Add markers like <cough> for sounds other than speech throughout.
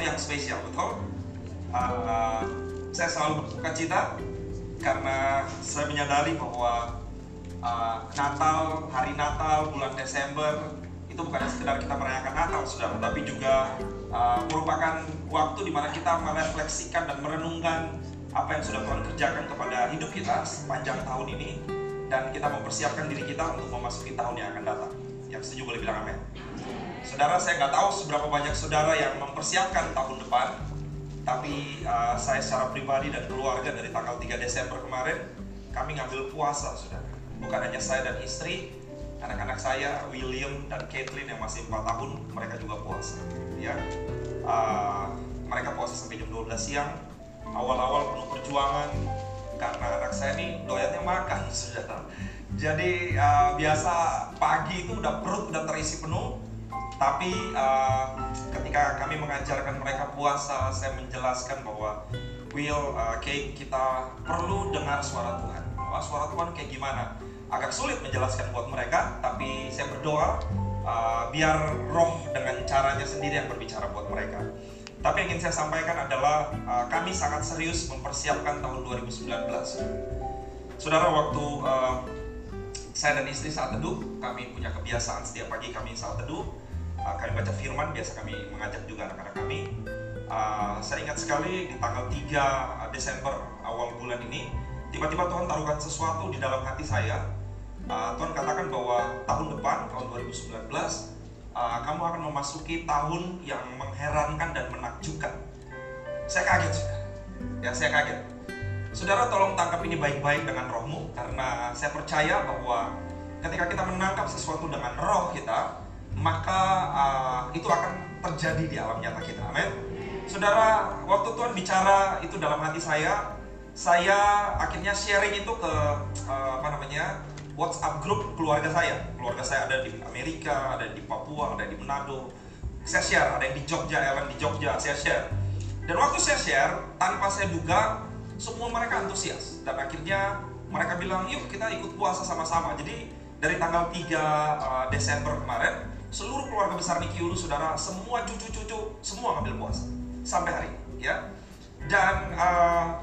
sesuatu yang spesial, betul? Uh, saya selalu bersuka cita karena saya menyadari bahwa uh, Natal, hari Natal, bulan Desember itu bukan sekedar kita merayakan Natal, saudara, tapi juga uh, merupakan waktu di mana kita merefleksikan dan merenungkan apa yang sudah Tuhan kerjakan kepada hidup kita sepanjang tahun ini dan kita mempersiapkan diri kita untuk memasuki tahun yang akan datang. Yang setuju boleh bilang amin. Saudara, saya nggak tahu seberapa banyak saudara yang mempersiapkan tahun depan, tapi uh, saya secara pribadi dan keluarga dari tanggal 3 Desember kemarin, kami ngambil puasa, saudara. Bukan hanya saya dan istri, anak-anak saya, William dan Caitlin yang masih 4 tahun, mereka juga puasa. Ya, uh, mereka puasa sampai jam 12 siang. Awal-awal penuh perjuangan, karena anak saya ini doyannya makan, <laughs> saudara jadi uh, biasa pagi itu udah perut udah terisi penuh, tapi uh, ketika kami mengajarkan mereka puasa, saya menjelaskan bahwa Will, uh, Kate, kita perlu dengar suara Tuhan. Wah, suara Tuhan kayak gimana? Agak sulit menjelaskan buat mereka, tapi saya berdoa uh, biar roh dengan caranya sendiri yang berbicara buat mereka. Tapi yang ingin saya sampaikan adalah uh, kami sangat serius mempersiapkan tahun 2019. Saudara, waktu uh, saya dan istri saat teduh, kami punya kebiasaan setiap pagi kami saat teduh, uh, kami baca firman, biasa kami mengajak juga anak-anak kami. Uh, saya ingat sekali di tanggal 3 Desember awal bulan ini, tiba-tiba Tuhan taruhkan sesuatu di dalam hati saya. Uh, Tuhan katakan bahwa tahun depan, tahun 2019, uh, kamu akan memasuki tahun yang mengherankan dan menakjubkan. Saya kaget. Ya, saya kaget Saudara tolong tangkap ini baik-baik dengan rohmu karena saya percaya bahwa ketika kita menangkap sesuatu dengan roh kita maka uh, itu akan terjadi di alam nyata kita. Amin. Saudara, waktu Tuhan bicara itu dalam hati saya, saya akhirnya sharing itu ke uh, apa namanya? WhatsApp grup keluarga saya. Keluarga saya ada di Amerika, ada di Papua, ada di Manado. Saya share, ada yang di Jogja, Ellen di Jogja, saya share. Dan waktu saya share, tanpa saya duga, semua mereka antusias dan akhirnya mereka bilang yuk kita ikut puasa sama-sama jadi dari tanggal 3 uh, Desember kemarin seluruh keluarga besar Niki Ulu saudara semua cucu-cucu semua ngambil puasa sampai hari ini ya. Dan uh,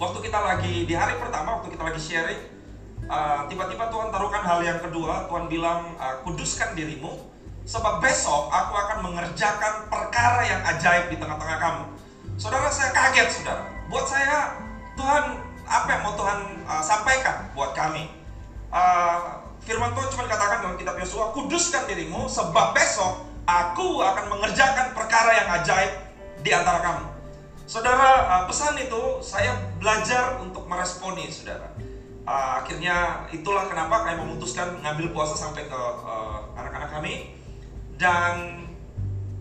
waktu kita lagi di hari pertama waktu kita lagi sharing uh, tiba-tiba Tuhan taruhkan hal yang kedua. Tuhan bilang uh, kuduskan dirimu sebab besok aku akan mengerjakan perkara yang ajaib di tengah-tengah kamu. Saudara saya kaget saudara. Buat saya Tuhan apa yang mau Tuhan uh, sampaikan buat kami? Uh, firman Tuhan cuma katakan dalam kitab Yosua kuduskan dirimu sebab besok aku akan mengerjakan perkara yang ajaib di antara kamu. Saudara uh, pesan itu saya belajar untuk meresponi saudara. Uh, akhirnya itulah kenapa kami memutuskan ngambil puasa sampai ke anak-anak uh, kami. Dan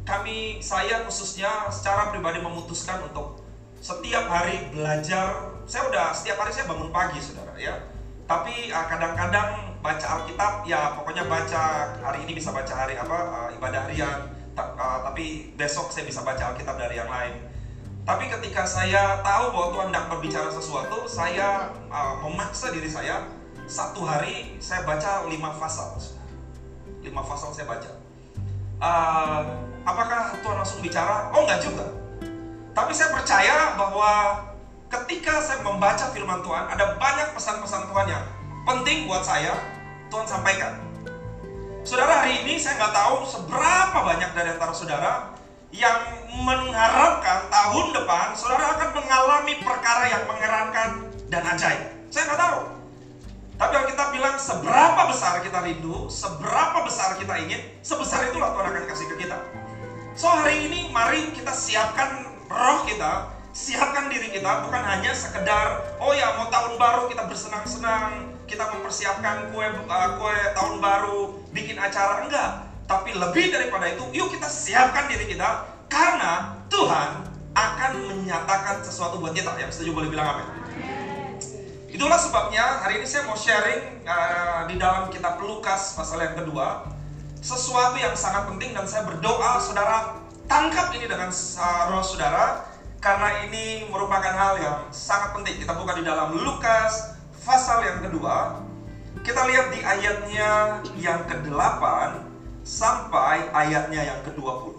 kami saya khususnya secara pribadi memutuskan untuk setiap hari belajar. Saya udah setiap hari saya bangun pagi saudara ya tapi uh, kadang-kadang baca Alkitab ya pokoknya baca hari ini bisa baca hari apa uh, ibadah harian uh, tapi besok saya bisa baca Alkitab dari yang lain. Tapi ketika saya tahu bahwa Tuhan tidak berbicara sesuatu saya uh, memaksa diri saya satu hari saya baca lima pasal. Lima pasal saya baca. Uh, apakah Tuhan langsung bicara? Oh enggak juga. Tapi saya percaya bahwa ketika saya membaca firman Tuhan, ada banyak pesan-pesan Tuhan yang penting buat saya, Tuhan sampaikan. Saudara, hari ini saya nggak tahu seberapa banyak dari antara saudara yang mengharapkan tahun depan saudara akan mengalami perkara yang mengherankan dan ajaib. Saya nggak tahu. Tapi kalau kita bilang seberapa besar kita rindu, seberapa besar kita ingin, sebesar itulah Tuhan akan kasih ke kita. So hari ini mari kita siapkan roh kita, siapkan diri kita bukan hanya sekedar oh ya mau tahun baru kita bersenang-senang, kita mempersiapkan kue uh, kue tahun baru, bikin acara enggak. Tapi lebih daripada itu, yuk kita siapkan diri kita karena Tuhan akan menyatakan sesuatu buat kita. Yang setuju boleh bilang amin. Itulah sebabnya hari ini saya mau sharing uh, di dalam kitab Lukas pasal yang kedua sesuatu yang sangat penting dan saya berdoa saudara Tangkap ini dengan uh, roh saudara karena ini merupakan hal yang sangat penting. Kita buka di dalam Lukas pasal yang kedua. Kita lihat di ayatnya yang ke-8 sampai ayatnya yang ke-20.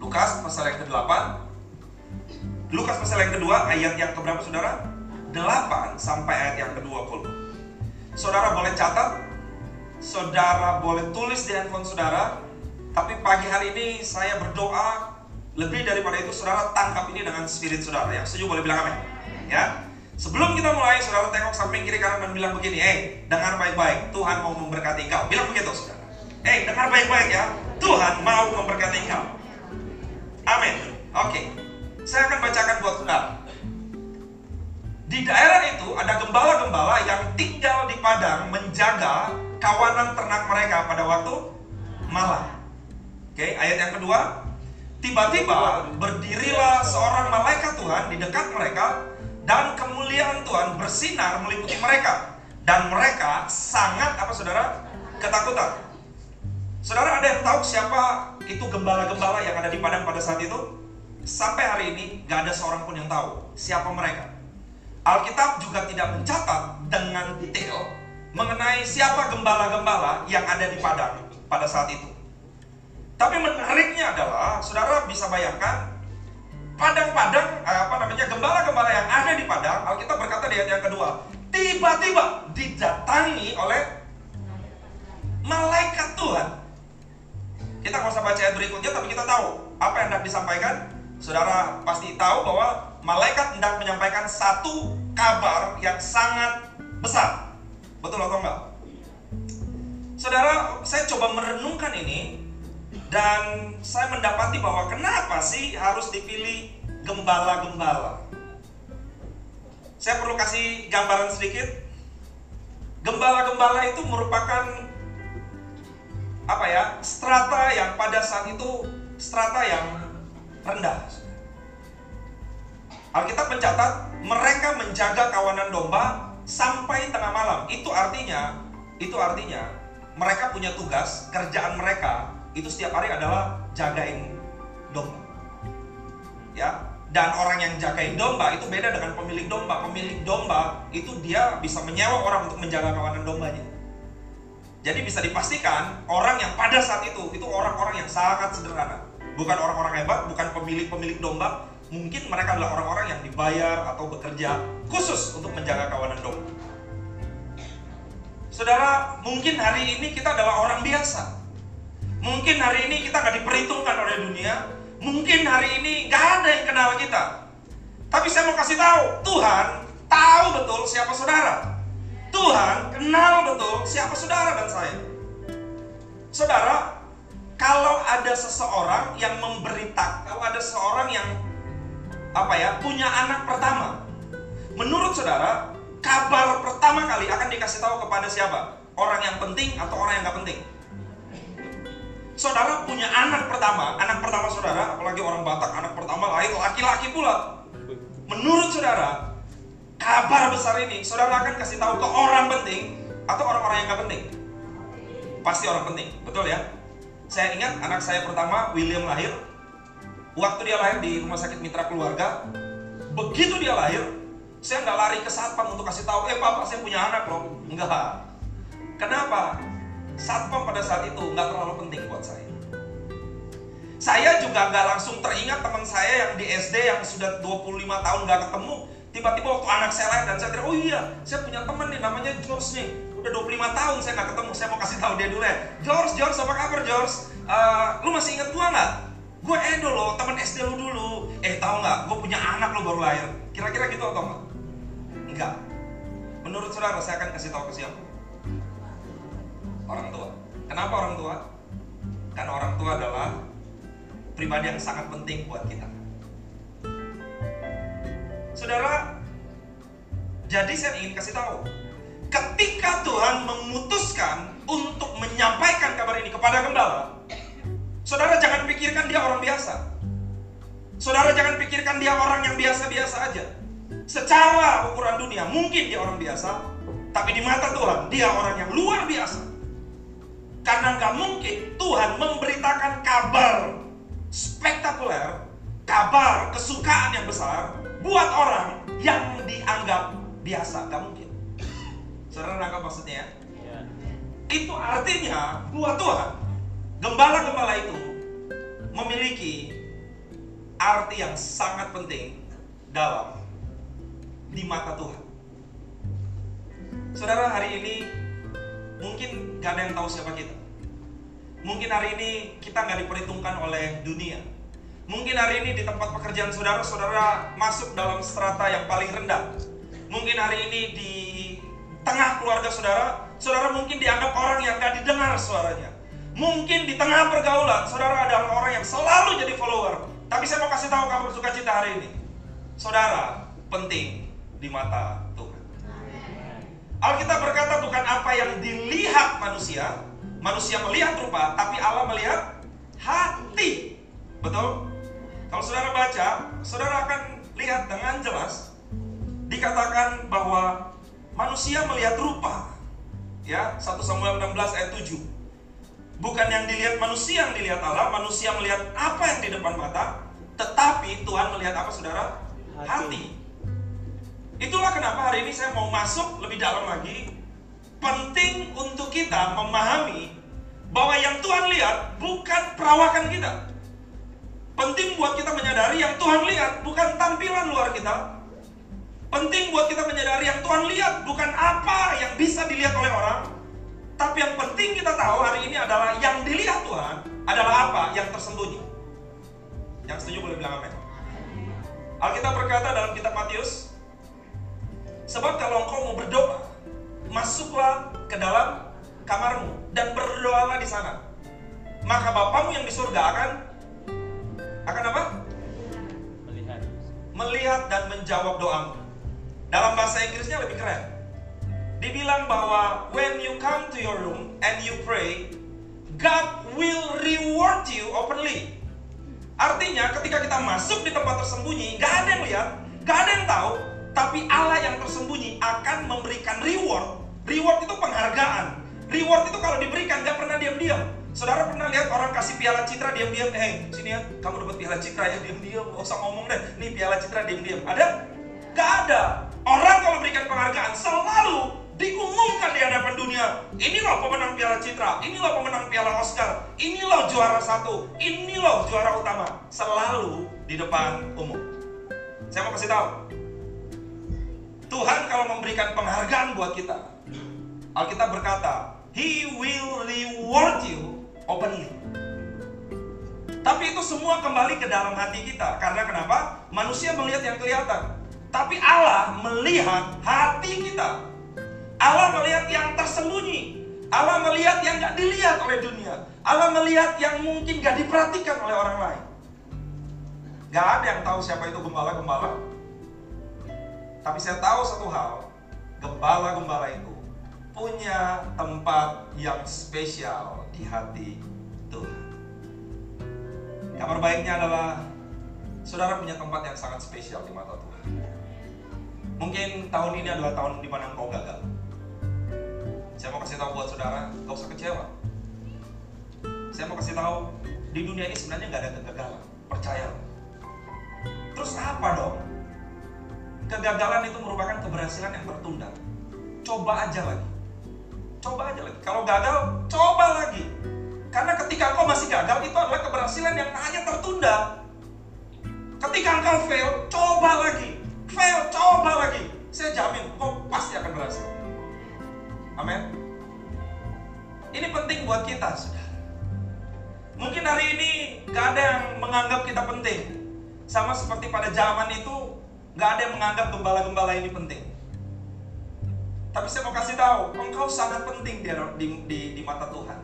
Lukas pasal yang ke-8. Lukas pasal yang kedua ayat yang keberapa saudara? 8 sampai ayat yang ke-20. Saudara boleh catat, saudara boleh tulis di handphone saudara, tapi pagi hari ini saya berdoa lebih daripada itu saudara tangkap ini dengan spirit saudara. Yang setuju boleh bilang amin. Ya. Sebelum kita mulai, saudara tengok samping kiri kanan dan bilang begini, eh, dengar baik-baik, Tuhan mau memberkati engkau. Bilang begitu, saudara. Eh, dengar baik-baik ya, Tuhan mau memberkati engkau. Amin. Oke, saya akan bacakan buat saudara. Di daerah itu ada gembala-gembala yang tinggal di padang menjaga kawanan ternak mereka pada waktu malam. Oke, ayat yang kedua, Tiba-tiba berdirilah seorang malaikat Tuhan di dekat mereka dan kemuliaan Tuhan bersinar meliputi mereka dan mereka sangat apa saudara ketakutan. Saudara ada yang tahu siapa itu gembala-gembala yang ada di padang pada saat itu? Sampai hari ini gak ada seorang pun yang tahu siapa mereka. Alkitab juga tidak mencatat dengan detail mengenai siapa gembala-gembala yang ada di padang pada saat itu. Tapi menariknya adalah, saudara bisa bayangkan, padang-padang, eh, apa namanya, gembala-gembala yang ada di padang, Alkitab berkata di ayat yang kedua, tiba-tiba didatangi oleh malaikat Tuhan. Kita nggak usah baca ayat berikutnya, tapi kita tahu apa yang hendak disampaikan. Saudara pasti tahu bahwa malaikat hendak menyampaikan satu kabar yang sangat besar. Betul atau enggak? Saudara, saya coba merenungkan ini dan saya mendapati bahwa kenapa sih harus dipilih gembala-gembala? Saya perlu kasih gambaran sedikit. Gembala-gembala itu merupakan apa ya? Strata yang pada saat itu strata yang rendah. Alkitab mencatat mereka menjaga kawanan domba sampai tengah malam. Itu artinya, itu artinya mereka punya tugas, kerjaan mereka itu setiap hari adalah jagain domba. Ya, dan orang yang jagain domba itu beda dengan pemilik domba. Pemilik domba itu dia bisa menyewa orang untuk menjaga kawanan dombanya. Jadi bisa dipastikan orang yang pada saat itu itu orang-orang yang sangat sederhana. Bukan orang-orang hebat, bukan pemilik-pemilik domba. Mungkin mereka adalah orang-orang yang dibayar atau bekerja khusus untuk menjaga kawanan domba. Saudara, mungkin hari ini kita adalah orang biasa Mungkin hari ini kita nggak diperhitungkan oleh dunia. Mungkin hari ini nggak ada yang kenal kita. Tapi saya mau kasih tahu, Tuhan tahu betul siapa saudara. Tuhan kenal betul siapa saudara dan saya. Saudara, kalau ada seseorang yang memberitakan, kalau ada seseorang yang apa ya punya anak pertama, menurut saudara, kabar pertama kali akan dikasih tahu kepada siapa? Orang yang penting atau orang yang nggak penting? Saudara punya anak pertama, anak pertama saudara, apalagi orang Batak, anak pertama lahir laki-laki pula. Menurut saudara, kabar besar ini, saudara akan kasih tahu ke orang penting atau orang-orang yang gak penting? Pasti orang penting, betul ya? Saya ingat anak saya pertama, William lahir. Waktu dia lahir di rumah sakit mitra keluarga, begitu dia lahir, saya nggak lari ke satpam untuk kasih tahu, eh papa saya punya anak loh. Enggak. Kenapa? Satpam pada saat itu nggak terlalu penting buat saya. Saya juga nggak langsung teringat teman saya yang di SD yang sudah 25 tahun nggak ketemu, tiba-tiba waktu anak saya lahir dan saya teringat, oh iya, saya punya teman nih namanya George nih, udah 25 tahun saya nggak ketemu, saya mau kasih tahu dia dulu ya. George, George, apa kabar George? Uh, lu masih ingat gua nggak? Gue Edo loh, teman SD lu dulu. Eh tahu nggak? Gue punya anak lo baru lahir. Kira-kira gitu atau enggak? Enggak. Menurut saudara, saya akan kasih tahu ke siapa? Orang tua. Kenapa orang tua? Karena orang tua adalah pribadi yang sangat penting buat kita. Saudara, jadi saya ingin kasih tahu, ketika Tuhan memutuskan untuk menyampaikan kabar ini kepada gembala, saudara jangan pikirkan dia orang biasa. Saudara jangan pikirkan dia orang yang biasa-biasa aja. Secara ukuran dunia mungkin dia orang biasa, tapi di mata Tuhan dia orang yang luar biasa. Karena nggak mungkin Tuhan memberitakan kabar spektakuler, kabar kesukaan yang besar buat orang yang dianggap biasa. Nggak mungkin. Saudara nangkap maksudnya ya? Iya. Itu artinya buat Tuhan, gembala-gembala itu memiliki arti yang sangat penting dalam di mata Tuhan. Saudara, hari ini mungkin gak ada yang tahu siapa kita. Mungkin hari ini kita nggak diperhitungkan oleh dunia. Mungkin hari ini di tempat pekerjaan saudara, saudara masuk dalam strata yang paling rendah. Mungkin hari ini di tengah keluarga saudara, saudara mungkin dianggap orang yang gak didengar suaranya. Mungkin di tengah pergaulan, saudara adalah orang yang selalu jadi follower. Tapi saya mau kasih tahu kabar sukacita hari ini. Saudara penting di mata. Alkitab berkata bukan apa yang dilihat manusia, Manusia melihat rupa, tapi Allah melihat hati. Betul? Kalau saudara baca, saudara akan lihat dengan jelas dikatakan bahwa manusia melihat rupa. Ya, 1 Samuel 16 ayat 7. Bukan yang dilihat manusia yang dilihat Allah, manusia melihat apa yang di depan mata, tetapi Tuhan melihat apa saudara? Hati. hati. Itulah kenapa hari ini saya mau masuk lebih dalam lagi penting untuk kita memahami bahwa yang Tuhan lihat bukan perawakan kita. Penting buat kita menyadari yang Tuhan lihat bukan tampilan luar kita. Penting buat kita menyadari yang Tuhan lihat bukan apa yang bisa dilihat oleh orang. Tapi yang penting kita tahu hari ini adalah yang dilihat Tuhan adalah apa yang tersembunyi. Yang setuju boleh bilang amin. Alkitab berkata dalam kitab Matius, sebab kalau engkau mau berdoa, masuklah ke dalam kamarmu dan berdoalah di sana. Maka Bapamu yang di surga akan akan apa? Melihat. Melihat dan menjawab doamu. Dalam bahasa Inggrisnya lebih keren. Dibilang bahwa when you come to your room and you pray, God will reward you openly. Artinya ketika kita masuk di tempat tersembunyi, gak ada yang lihat, gak ada yang tahu, tapi Allah yang tersembunyi akan memberikan reward Reward itu penghargaan. Reward itu kalau diberikan nggak pernah diam-diam. Saudara pernah lihat orang kasih piala citra diam-diam? Eh, hey, sini ya, kamu dapat piala citra ya diam-diam. Gak usah ngomong deh. Nih piala citra diam-diam. Ada? Gak ada. Orang kalau berikan penghargaan selalu diumumkan di hadapan dunia. Ini loh pemenang piala citra. Ini loh pemenang piala Oscar. Ini loh juara satu. Ini loh juara utama. Selalu di depan umum. Saya mau kasih tahu. Tuhan kalau memberikan penghargaan buat kita, Alkitab berkata, He will reward you openly. Tapi itu semua kembali ke dalam hati kita. Karena kenapa? Manusia melihat yang kelihatan. Tapi Allah melihat hati kita. Allah melihat yang tersembunyi. Allah melihat yang gak dilihat oleh dunia. Allah melihat yang mungkin gak diperhatikan oleh orang lain. Gak ada yang tahu siapa itu gembala-gembala. Tapi saya tahu satu hal. Gembala-gembala itu punya tempat yang spesial di hati Tuhan. Kabar baiknya adalah saudara punya tempat yang sangat spesial di mata Tuhan. Mungkin tahun ini adalah tahun di mana engkau gagal. Saya mau kasih tahu buat saudara, gak usah kecewa. Saya mau kasih tahu, di dunia ini sebenarnya nggak ada kegagalan. Percaya. Terus apa dong? Kegagalan itu merupakan keberhasilan yang tertunda. Coba aja lagi. Coba aja lagi. Kalau gagal, coba lagi. Karena ketika engkau masih gagal, itu adalah keberhasilan yang hanya tertunda. Ketika engkau fail, coba lagi. Fail, coba lagi. Saya jamin, engkau pasti akan berhasil. Amin. Ini penting buat kita, saudara. Mungkin hari ini gak ada yang menganggap kita penting. Sama seperti pada zaman itu, gak ada yang menganggap gembala-gembala ini penting. Tapi saya mau kasih tahu, engkau sangat penting di, di, di, di mata Tuhan.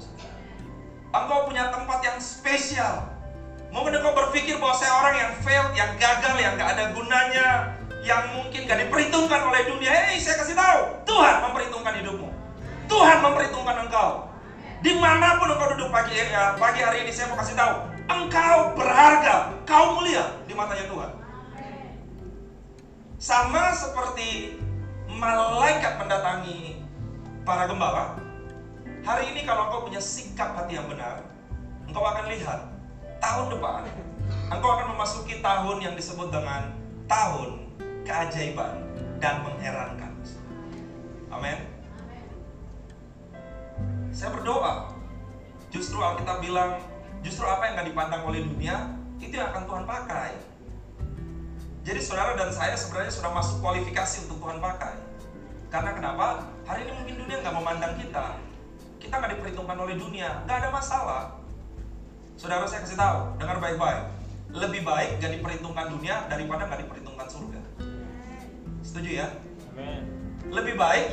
Engkau punya tempat yang spesial. Mungkin engkau berpikir bahwa saya orang yang fail, yang gagal, yang gak ada gunanya, yang mungkin gak diperhitungkan oleh dunia. Hei, saya kasih tahu, Tuhan memperhitungkan hidupmu. Tuhan memperhitungkan engkau. Di mana pun engkau duduk pagi, ya, pagi hari ini, saya mau kasih tahu, engkau berharga, kau mulia di matanya Tuhan. Sama seperti malaikat mendatangi para gembala, hari ini kalau engkau punya sikap hati yang benar, engkau akan lihat tahun depan engkau akan memasuki tahun yang disebut dengan tahun keajaiban dan mengherankan. Amin. Saya berdoa, justru Alkitab bilang, justru apa yang akan dipandang oleh dunia, itu yang akan Tuhan pakai Jadi saudara dan saya sebenarnya sudah masuk kualifikasi untuk Tuhan pakai. Karena kenapa? Hari ini mungkin dunia nggak memandang kita. Kita nggak diperhitungkan oleh dunia, nggak ada masalah. Saudara saya kasih tahu, dengar baik-baik. Lebih baik gak diperhitungkan dunia daripada nggak diperhitungkan surga. Setuju ya? Amin. Lebih baik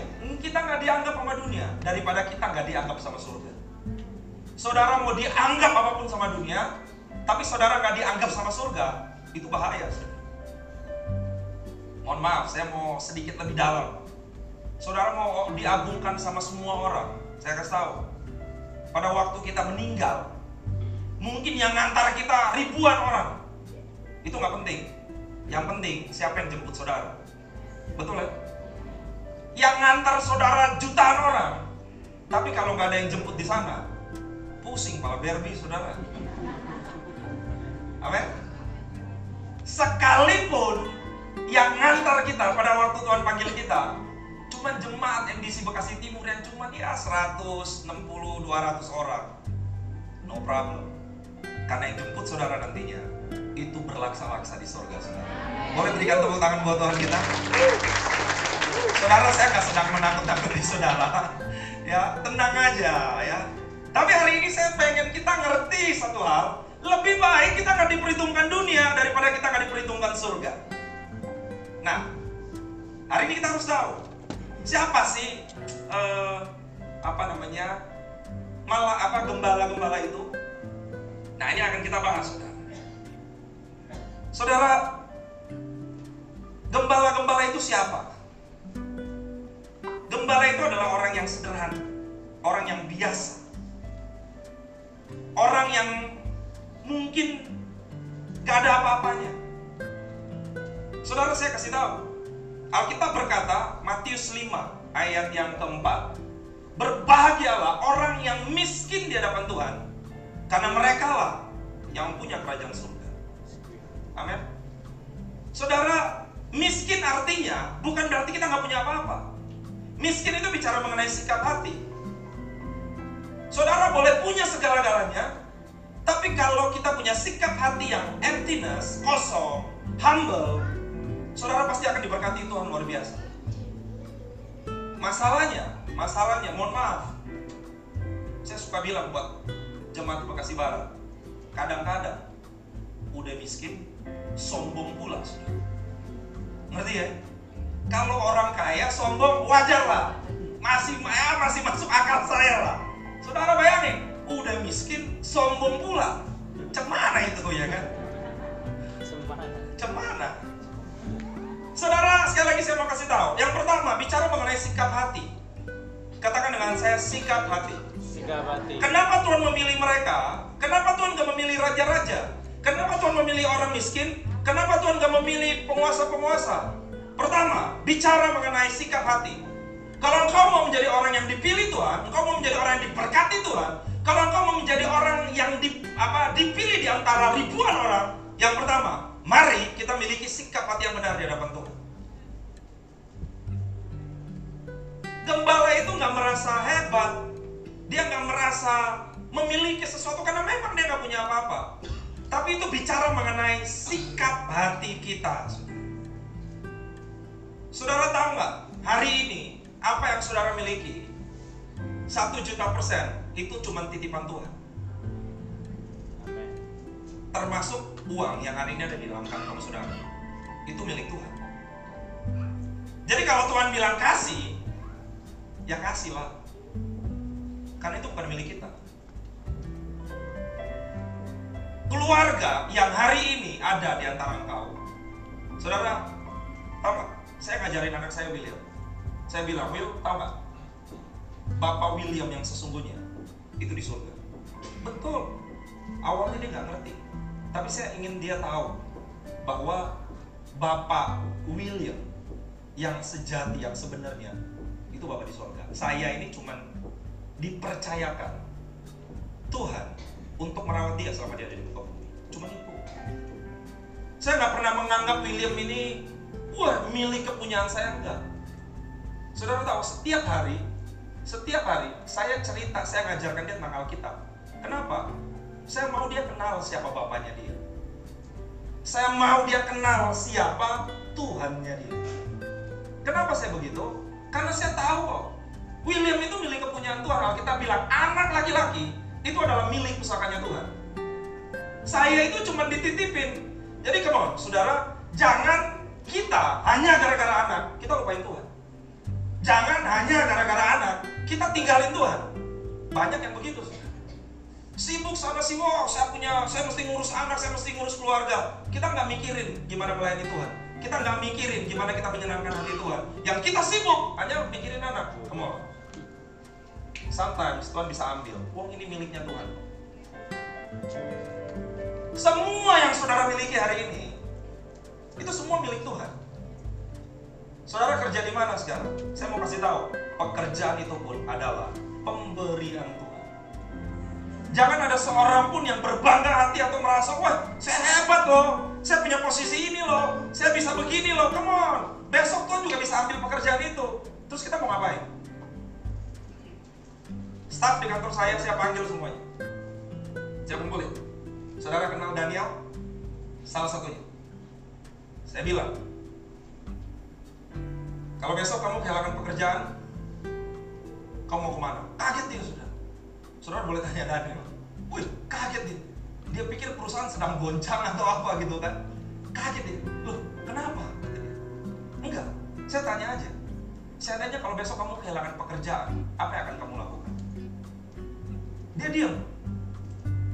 kita nggak dianggap sama dunia daripada kita nggak dianggap sama surga. Saudara mau dianggap apa pun sama dunia, tapi saudara nggak dianggap sama surga, itu bahaya. Mohon maaf, saya mau sedikit lebih dalam. Saudara mau diagungkan sama semua orang, saya kasih tahu. Pada waktu kita meninggal, mungkin yang ngantar kita ribuan orang. Itu nggak penting. Yang penting siapa yang jemput saudara. Betul ya? Yang ngantar saudara jutaan orang. Tapi kalau nggak ada yang jemput di sana, pusing pala Barbie saudara. Amin. Sekalipun yang ngantar kita pada waktu Tuhan panggil kita, cuma jemaat di Bekasi Timur yang cuma dia 160 200 orang. No problem. Karena yang jemput saudara nantinya itu berlaksa-laksa di sorga saudara. Boleh berikan tepuk tangan buat Tuhan kita? Saudara saya nggak sedang menakut-nakuti saudara. Ya, tenang aja ya. Tapi hari ini saya pengen kita ngerti satu hal. Lebih baik kita nggak diperhitungkan dunia daripada kita nggak diperhitungkan surga. Nah, hari ini kita harus tahu siapa sih eh, apa namanya malah apa gembala-gembala itu. Nah ini akan kita bahas, saudara. Saudara, gembala-gembala itu siapa? Gembala itu adalah orang yang sederhana, orang yang biasa, orang yang mungkin gak ada apa-apanya. Saudara saya kasih tahu, Alkitab berkata Matius 5 ayat yang keempat, berbahagialah orang yang miskin di hadapan Tuhan, karena mereka lah yang punya kerajaan surga. Amin. Saudara, miskin artinya bukan berarti kita nggak punya apa-apa. Miskin itu bicara mengenai sikap hati. Saudara boleh punya segala-galanya, tapi kalau kita punya sikap hati yang emptiness, kosong, humble, saudara pasti akan diberkati Tuhan luar biasa. Masalahnya, masalahnya, mohon maaf, saya suka bilang buat jemaat Bekasi Barat, kadang-kadang udah miskin, sombong pula, saudara. Ngerti ya? Kalau orang kaya sombong wajar lah. Masih ya, masih masuk akal saya lah. Saudara bayangin, udah miskin sombong pula. Cemana itu ya kan? Cemana? Saudara, sekali lagi saya mau kasih tahu. Yang pertama, bicara mengenai sikap hati. Katakan dengan saya sikap hati. Sikap hati. Kenapa Tuhan memilih mereka? Kenapa Tuhan gak memilih raja-raja? Kenapa Tuhan memilih orang miskin? Kenapa Tuhan gak memilih penguasa-penguasa? Pertama, bicara mengenai sikap hati. Kalau engkau mau menjadi orang yang dipilih Tuhan, engkau mau menjadi orang yang diberkati Tuhan, kalau engkau mau menjadi orang yang di, apa, dipilih di antara ribuan orang, yang pertama, mari kita miliki sikap hati yang benar di hadapan Tuhan. Gembala itu nggak merasa hebat, dia nggak merasa memiliki sesuatu karena memang dia nggak punya apa-apa. Tapi itu bicara mengenai sikap hati kita. Saudara tahu nggak hari ini apa yang saudara miliki satu juta persen itu cuma titipan Tuhan. Termasuk uang yang hari ini ada di dalam kantong saudara itu milik Tuhan. Jadi kalau Tuhan bilang kasih, ya kasih lah. Karena itu bukan milik kita. Keluarga yang hari ini ada di antara engkau. Saudara, tahu nggak? Saya ngajarin anak saya William. Saya bilang, Will, tahu nggak? Bapak William yang sesungguhnya itu di surga. Betul. Awalnya dia nggak ngerti. Tapi saya ingin dia tahu bahwa Bapak William yang sejati, yang sebenarnya itu Bapak di surga. Saya ini cuman dipercayakan Tuhan untuk merawat dia selama dia ada di muka bumi. Cuma itu. Saya nggak pernah menganggap William ini wah milik kepunyaan saya enggak. Saudara tahu setiap hari, setiap hari saya cerita, saya ngajarkan dia tentang Alkitab. Kenapa? Saya mau dia kenal siapa bapaknya dia. Saya mau dia kenal siapa Tuhannya dia. Kenapa saya begitu? Karena saya tahu kok. William itu milik kepunyaan Tuhan. Kita bilang anak laki-laki itu adalah milik pusakanya Tuhan. Saya itu cuma dititipin. Jadi come on, saudara, jangan kita hanya gara-gara anak, kita lupain Tuhan. Jangan hanya gara-gara anak, kita tinggalin Tuhan. Banyak yang begitu. Sibuk sana sibuk, oh, saya punya, saya mesti ngurus anak, saya mesti ngurus keluarga. Kita nggak mikirin gimana melayani Tuhan. Kita nggak mikirin gimana kita menyenangkan hati Tuhan. Yang kita sibuk hanya mikirin anak. Come. Sometimes Tuhan bisa ambil. Uang ini miliknya Tuhan. Semua yang saudara miliki hari ini itu semua milik Tuhan. Saudara kerja di mana sekarang? Saya mau kasih tahu, pekerjaan itu pun adalah pemberian Tuhan. Jangan ada seorang pun yang berbangga hati atau merasa, wah saya hebat loh, saya punya posisi ini loh, saya bisa begini loh, come on. Besok Tuhan juga bisa ambil pekerjaan itu. Terus kita mau ngapain? Staff di kantor saya, saya panggil semuanya. Saya kumpulin. Saudara kenal Daniel? Salah satunya. Saya bilang, kalau besok kamu kehilangan pekerjaan, kamu mau ke mana? Kaget dia sudah. Saudara boleh tanya Daniel. Wih, kaget dia. Dia pikir perusahaan sedang goncang atau apa gitu kan. Kaget dia. Loh, kenapa? Enggak, saya tanya aja. Seandainya kalau besok kamu kehilangan pekerjaan, apa yang akan kamu lakukan? Dia diam.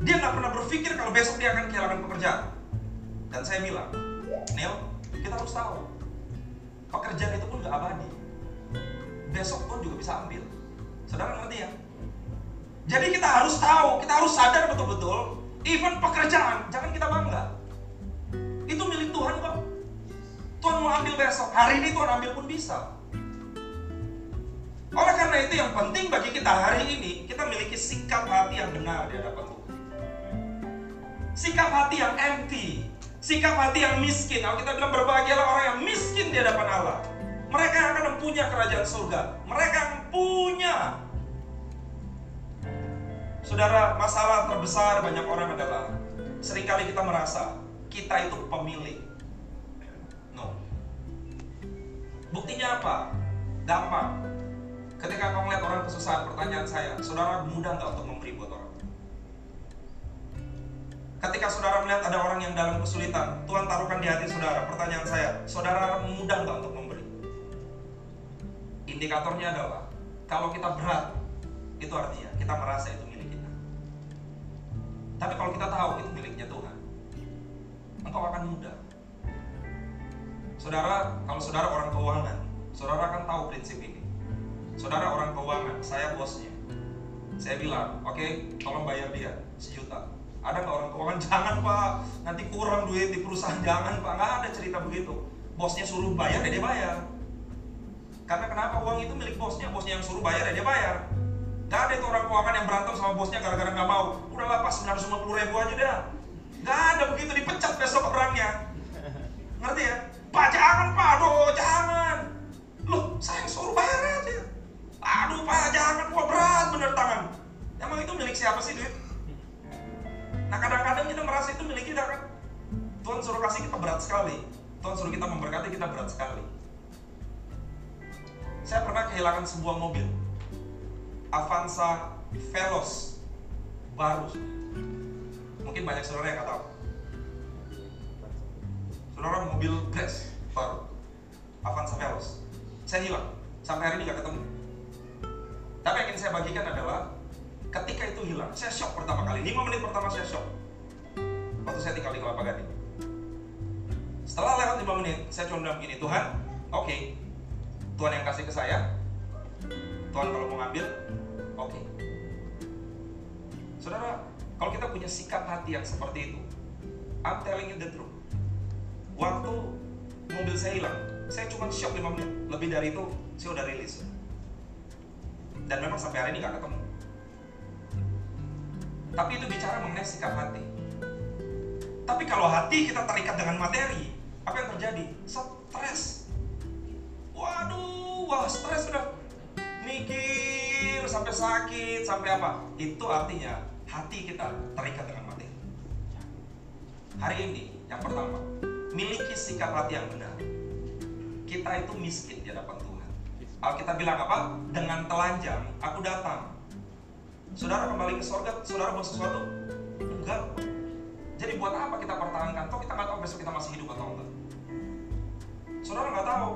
Dia nggak pernah berpikir kalau besok dia akan kehilangan pekerjaan. Dan saya bilang, Neil, kita harus tahu, pekerjaan itu pun nggak abadi. Besok pun juga bisa ambil. Saudara ngerti ya? Jadi kita harus tahu, kita harus sadar betul-betul, even pekerjaan, jangan kita bangga. Itu milik Tuhan kok. Tuhan mau ambil besok, hari ini Tuhan ambil pun bisa. Oleh karena itu yang penting bagi kita hari ini, kita memiliki sikap hati yang benar di hadapan Tuhan. Sikap hati yang empty, sikap hati yang miskin. Kalau kita bilang berbahagialah orang yang miskin di hadapan Allah. Mereka akan mempunyai kerajaan surga. Mereka punya. Saudara, masalah terbesar banyak orang adalah sering kali kita merasa kita itu pemilik. No. Buktinya apa? Gampang. Ketika kamu lihat orang kesusahan, pertanyaan saya, saudara mudah nggak untuk memberi buat orang? Ketika saudara melihat ada orang yang dalam kesulitan, Tuhan taruhkan di hati saudara. Pertanyaan saya, saudara mudah nggak untuk memberi? Indikatornya adalah kalau kita berat, itu artinya kita merasa itu. Tapi kalau kita tahu itu miliknya Tuhan, engkau akan mudah. Saudara, kalau saudara orang keuangan, saudara akan tahu prinsip ini. Saudara orang keuangan, saya bosnya. Saya bilang, oke, okay, tolong bayar dia sejuta. Ada nggak orang keuangan? <laughs> Jangan pak, nanti kurang duit di perusahaan. Jangan pak, nggak ada cerita begitu. Bosnya suruh bayar, ya dia bayar. Karena kenapa uang itu milik bosnya, bosnya yang suruh bayar, ya dia bayar. Gak ada itu orang keuangan yang berantem sama bosnya gara-gara nggak mau. Udahlah pas 950 ribu aja dah. Gak ada begitu dipecat besok orangnya. Ngerti ya? Pak jangan pak, aduh jangan. Loh, saya suruh bayar aja. Aduh pak, jangan, wah berat bener tangan. Emang itu milik siapa sih duit? Nah kadang-kadang kita merasa itu milik kita kan. Tuhan suruh kasih kita berat sekali. Tuhan suruh kita memberkati kita berat sekali. Saya pernah kehilangan sebuah mobil. Avanza Veloz baru. Mungkin banyak saudara yang nggak tahu. Saudara mobil Grace baru. Avanza Veloz. Saya hilang. Sampai hari ini nggak ketemu. Tapi yang ingin saya bagikan adalah ketika itu hilang, saya shock pertama kali. 5 menit pertama saya shock. Waktu saya tinggal di Kelapa Gading. Setelah lewat 5 menit, saya cuma bilang begini, Tuhan, oke, okay, Tuhan yang kasih ke saya, Tuhan kalau mau ngambil, oke. Okay. Saudara, kalau kita punya sikap hati yang seperti itu, I'm telling you the truth. Waktu mobil saya hilang, saya cuma shock 5 menit. Lebih dari itu, saya udah rilis. Dan memang sampai hari ini gak ketemu. Tapi itu bicara mengenai sikap hati. Tapi kalau hati kita terikat dengan materi, apa yang terjadi? Stres. Waduh, wah stres sudah mikir sampai sakit sampai apa? Itu artinya hati kita terikat dengan materi. hari ini yang pertama, miliki sikap hati yang benar. Kita itu miskin di hadapan Tuhan. Alkitab bilang apa? Dengan telanjang aku datang. Saudara kembali ke surga, saudara buat sesuatu? Enggak. Jadi buat apa kita pertahankan? Toh kita nggak tahu besok kita masih hidup atau enggak. Saudara nggak tahu.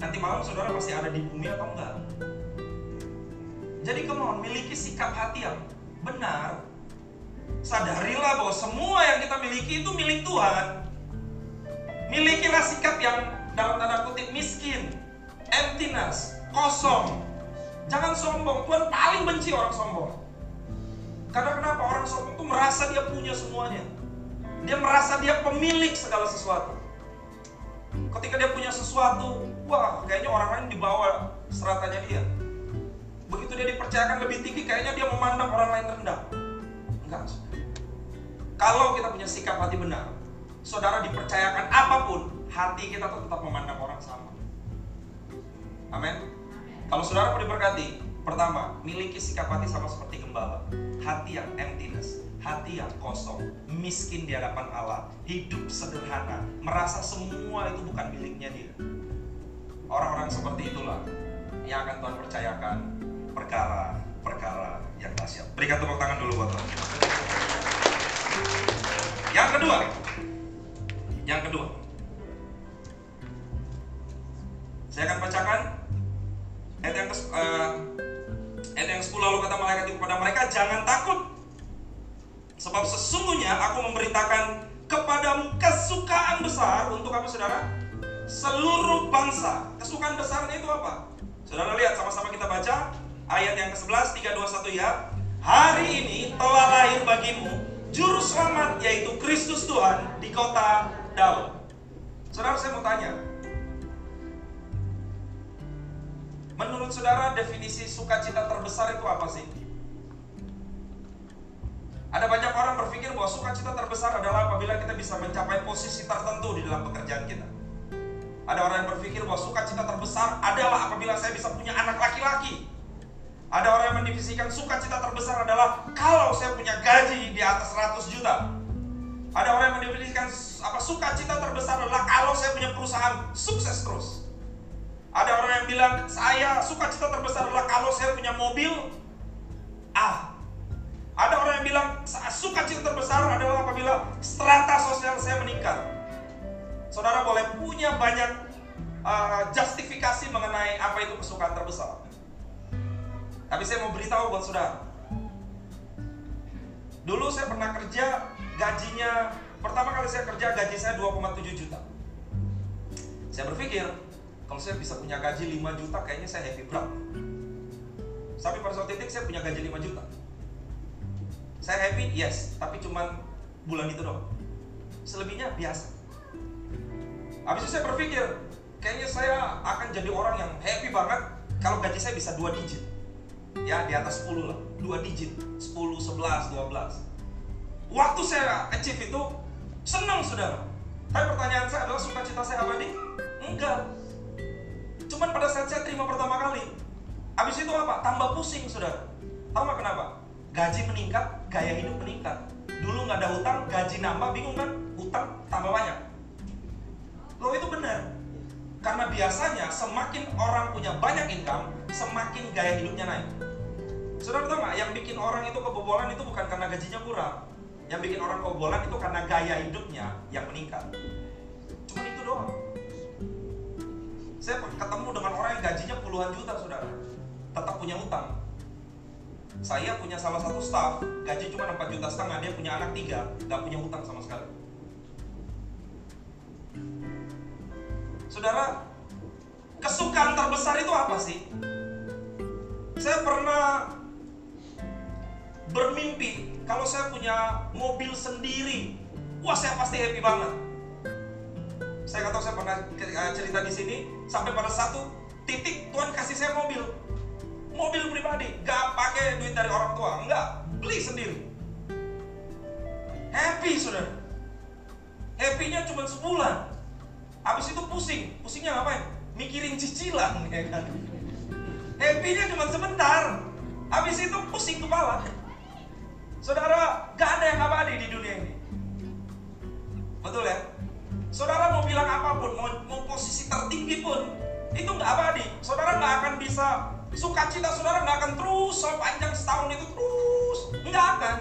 Nanti malam saudara masih ada di bumi atau enggak. Jadi kemauan miliki sikap hati yang benar. Sadarilah bahwa semua yang kita miliki itu milik Tuhan. Milikilah sikap yang dalam tanda kutip miskin, emptiness, kosong. Jangan sombong. Tuhan paling benci orang sombong. Karena kenapa? Orang sombong itu merasa dia punya semuanya. Dia merasa dia pemilik segala sesuatu. Ketika dia punya sesuatu, wah kayaknya orang lain dibawa seratanya dia. Begitu dia dipercayakan lebih tinggi, kayaknya dia memandang orang lain rendah. Enggak. Kalau kita punya sikap hati benar, saudara dipercayakan apa pun, hati kita tetap memandang orang sama. Amin. Kalau saudara mau diberkati, pertama, miliki sikap hati sama seperti gembala. Hati yang emptiness, hati yang kosong, miskin di hadapan Allah, hidup sederhana, merasa semua itu bukan miliknya dia. Orang-orang seperti itulah yang akan Tuhan percayakan perkara-perkara yang dahsyat. Berikan tepuk tangan dulu buat Tuhan. Yang kedua, yang kedua, saya akan bacakan ayat yang, uh, ayat yang 10 lalu kata malaikat itu kepada mereka jangan takut sebab sesungguhnya aku memberitakan kepadamu kesukaan besar untuk apa saudara? Seluruh bangsa. Kesukaan besarnya itu apa? Saudara lihat sama-sama kita baca ayat yang ke-11 321 ya. Hari ini telah lahir bagimu juru selamat yaitu Kristus Tuhan di kota Daud. Saudara saya mau tanya, Menurut saudara definisi sukacita terbesar itu apa sih? Ada banyak orang berpikir bahwa sukacita terbesar adalah apabila kita bisa mencapai posisi tertentu di dalam pekerjaan kita. Ada orang yang berpikir bahwa sukacita terbesar adalah apabila saya bisa punya anak laki-laki. Ada orang yang mendivisikan sukacita terbesar adalah kalau saya punya gaji di atas 100 juta. Ada orang yang mendefinisikan apa sukacita terbesar adalah kalau saya punya perusahaan sukses terus. Ada orang yang bilang, saya suka cita terbesar adalah kalau saya punya mobil A. Ada orang yang bilang, suka cita terbesar adalah apabila strata sosial saya meningkat. Saudara boleh punya banyak uh, justifikasi mengenai apa itu kesukaan terbesar. Tapi saya mau beritahu buat saudara. Dulu saya pernah kerja, gajinya, pertama kali saya kerja gaji saya 2,7 juta. Saya berpikir, kalau saya bisa punya gaji 5 juta kayaknya saya happy berat sampai pada suatu titik saya punya gaji 5 juta. Saya happy yes tapi cuman bulan itu doang. Selebihnya biasa. Habis itu saya berpikir kayaknya saya akan jadi orang yang happy banget kalau gaji saya bisa dua digit ya di atas 10 lah dua digit 10, 11, 12 waktu saya achieve itu senang saudara tapi pertanyaan saya adalah sukacita saya apa nih? enggak Cuman pada saat saya terima pertama kali, habis itu apa? Tambah pusing, saudara. Tahu nggak kenapa? Gaji meningkat, gaya hidup meningkat. Dulu nggak ada hutang, gaji nambah, bingung kan? Hutang tambah banyak. Loh itu benar. Karena biasanya semakin orang punya banyak income, semakin gaya hidupnya naik. Saudara tahu nggak? Yang bikin orang itu kebobolan itu bukan karena gajinya kurang. Yang bikin orang kebobolan itu karena gaya hidupnya yang meningkat. Cuma itu doang. Saya ketemu dengan orang yang gajinya puluhan juta, saudara. Tetap punya utang. Saya punya salah satu staff, gaji cuma 4 juta setengah, dia punya anak tiga, gak punya utang sama sekali. Saudara, kesukaan terbesar itu apa sih? Saya pernah bermimpi kalau saya punya mobil sendiri, wah saya pasti happy banget. Saya tahu saya pernah eh, cerita di sini sampai pada satu titik Tuhan kasih saya mobil, mobil pribadi, gak pakai duit dari orang tua, enggak, beli sendiri. Happy saudara. Happy-nya cuma sebulan. Habis itu pusing, pusingnya ngapain? Mikirin cicilan, <laughs> ya kan? Happy-nya cuma sebentar. Habis itu pusing kepala. Saudara, gak ada yang abadi di dunia ini. Betul ya? Saudara mau bilang apa pun, mau, mau posisi tertinggi pun, itu nggak abadi. Saudara nggak akan bisa sukacita saudara nggak akan terus sepanjang setahun itu terus, nggak akan.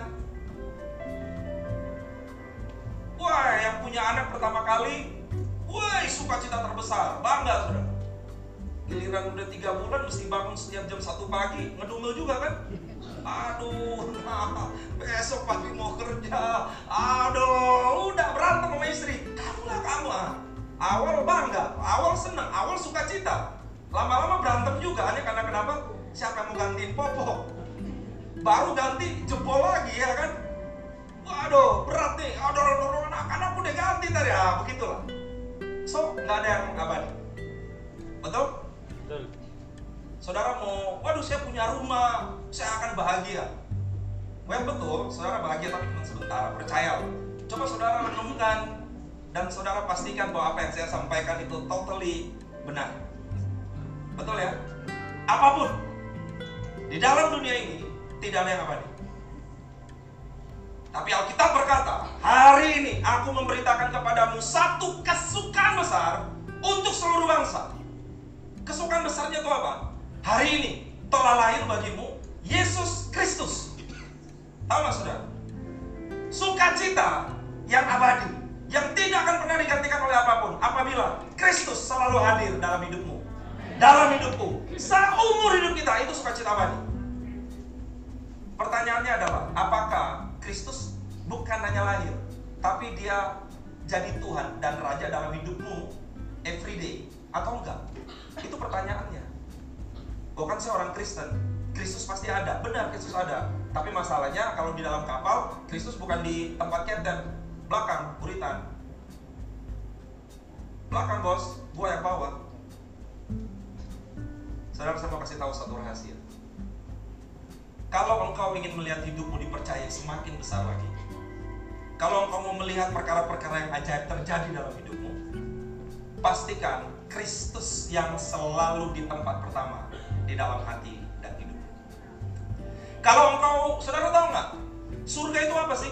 Wah, yang punya anak pertama kali, wah sukacita terbesar, bangga saudara. Giliran udah tiga bulan mesti bangun setiap jam satu pagi, ngedumel juga kan? Aduh, nah, besok pagi mau kerja. Aduh, udah berantem sama istri. Kamu lah kamu ah. Awal bangga, awal senang, awal sukacita. Lama-lama berantem juga, hanya karena kenapa? Siapa yang mau gantiin popok? Baru ganti jebol lagi ya kan? Waduh, berat nih. Aduh, aduh, aduh, anak-anak udah ganti tadi. Ah, begitulah. So, nggak ada yang abadi. Betul? Betul. Saudara mau, waduh saya punya rumah, saya akan bahagia. Well betul, saudara bahagia tapi cuma sebentar, percaya. Coba saudara renungkan dan saudara pastikan bahwa apa yang saya sampaikan itu totally benar. Betul ya? Apa pun di dalam dunia ini tidak ada yang abadi. Tapi Alkitab berkata, hari ini aku memberitakan kepadamu satu kesukaan besar untuk seluruh bangsa. Kesukaan besarnya itu apa? Hari ini telah lahir bagimu Yesus Kristus. Tahu nggak saudara? Sukacita yang abadi, yang tidak akan pernah digantikan oleh apa pun. Apabila Kristus selalu hadir dalam hidupmu, dalam hidupku, seumur hidup kita itu sukacita abadi. Pertanyaannya adalah, apakah Kristus bukan hanya lahir, tapi dia jadi Tuhan dan Raja dalam hidupmu everyday atau enggak? Itu pertanyaannya. Bukan saya orang Kristen, Kristus pasti ada, benar Kristus ada. Tapi masalahnya kalau di dalam kapal, Kristus bukan di tempat captain, belakang, buritan. Belakang bos, gua yang bawa. Saudara saya mau kasih tahu satu rahasia. Kalau engkau ingin melihat hidupmu dipercaya semakin besar lagi, kalau engkau mau melihat perkara-perkara yang ajaib terjadi dalam hidupmu, pastikan Kristus yang selalu di tempat pertama di dalam hati dan hidup. Kalau engkau, saudara tahu nggak? Surga itu apa sih?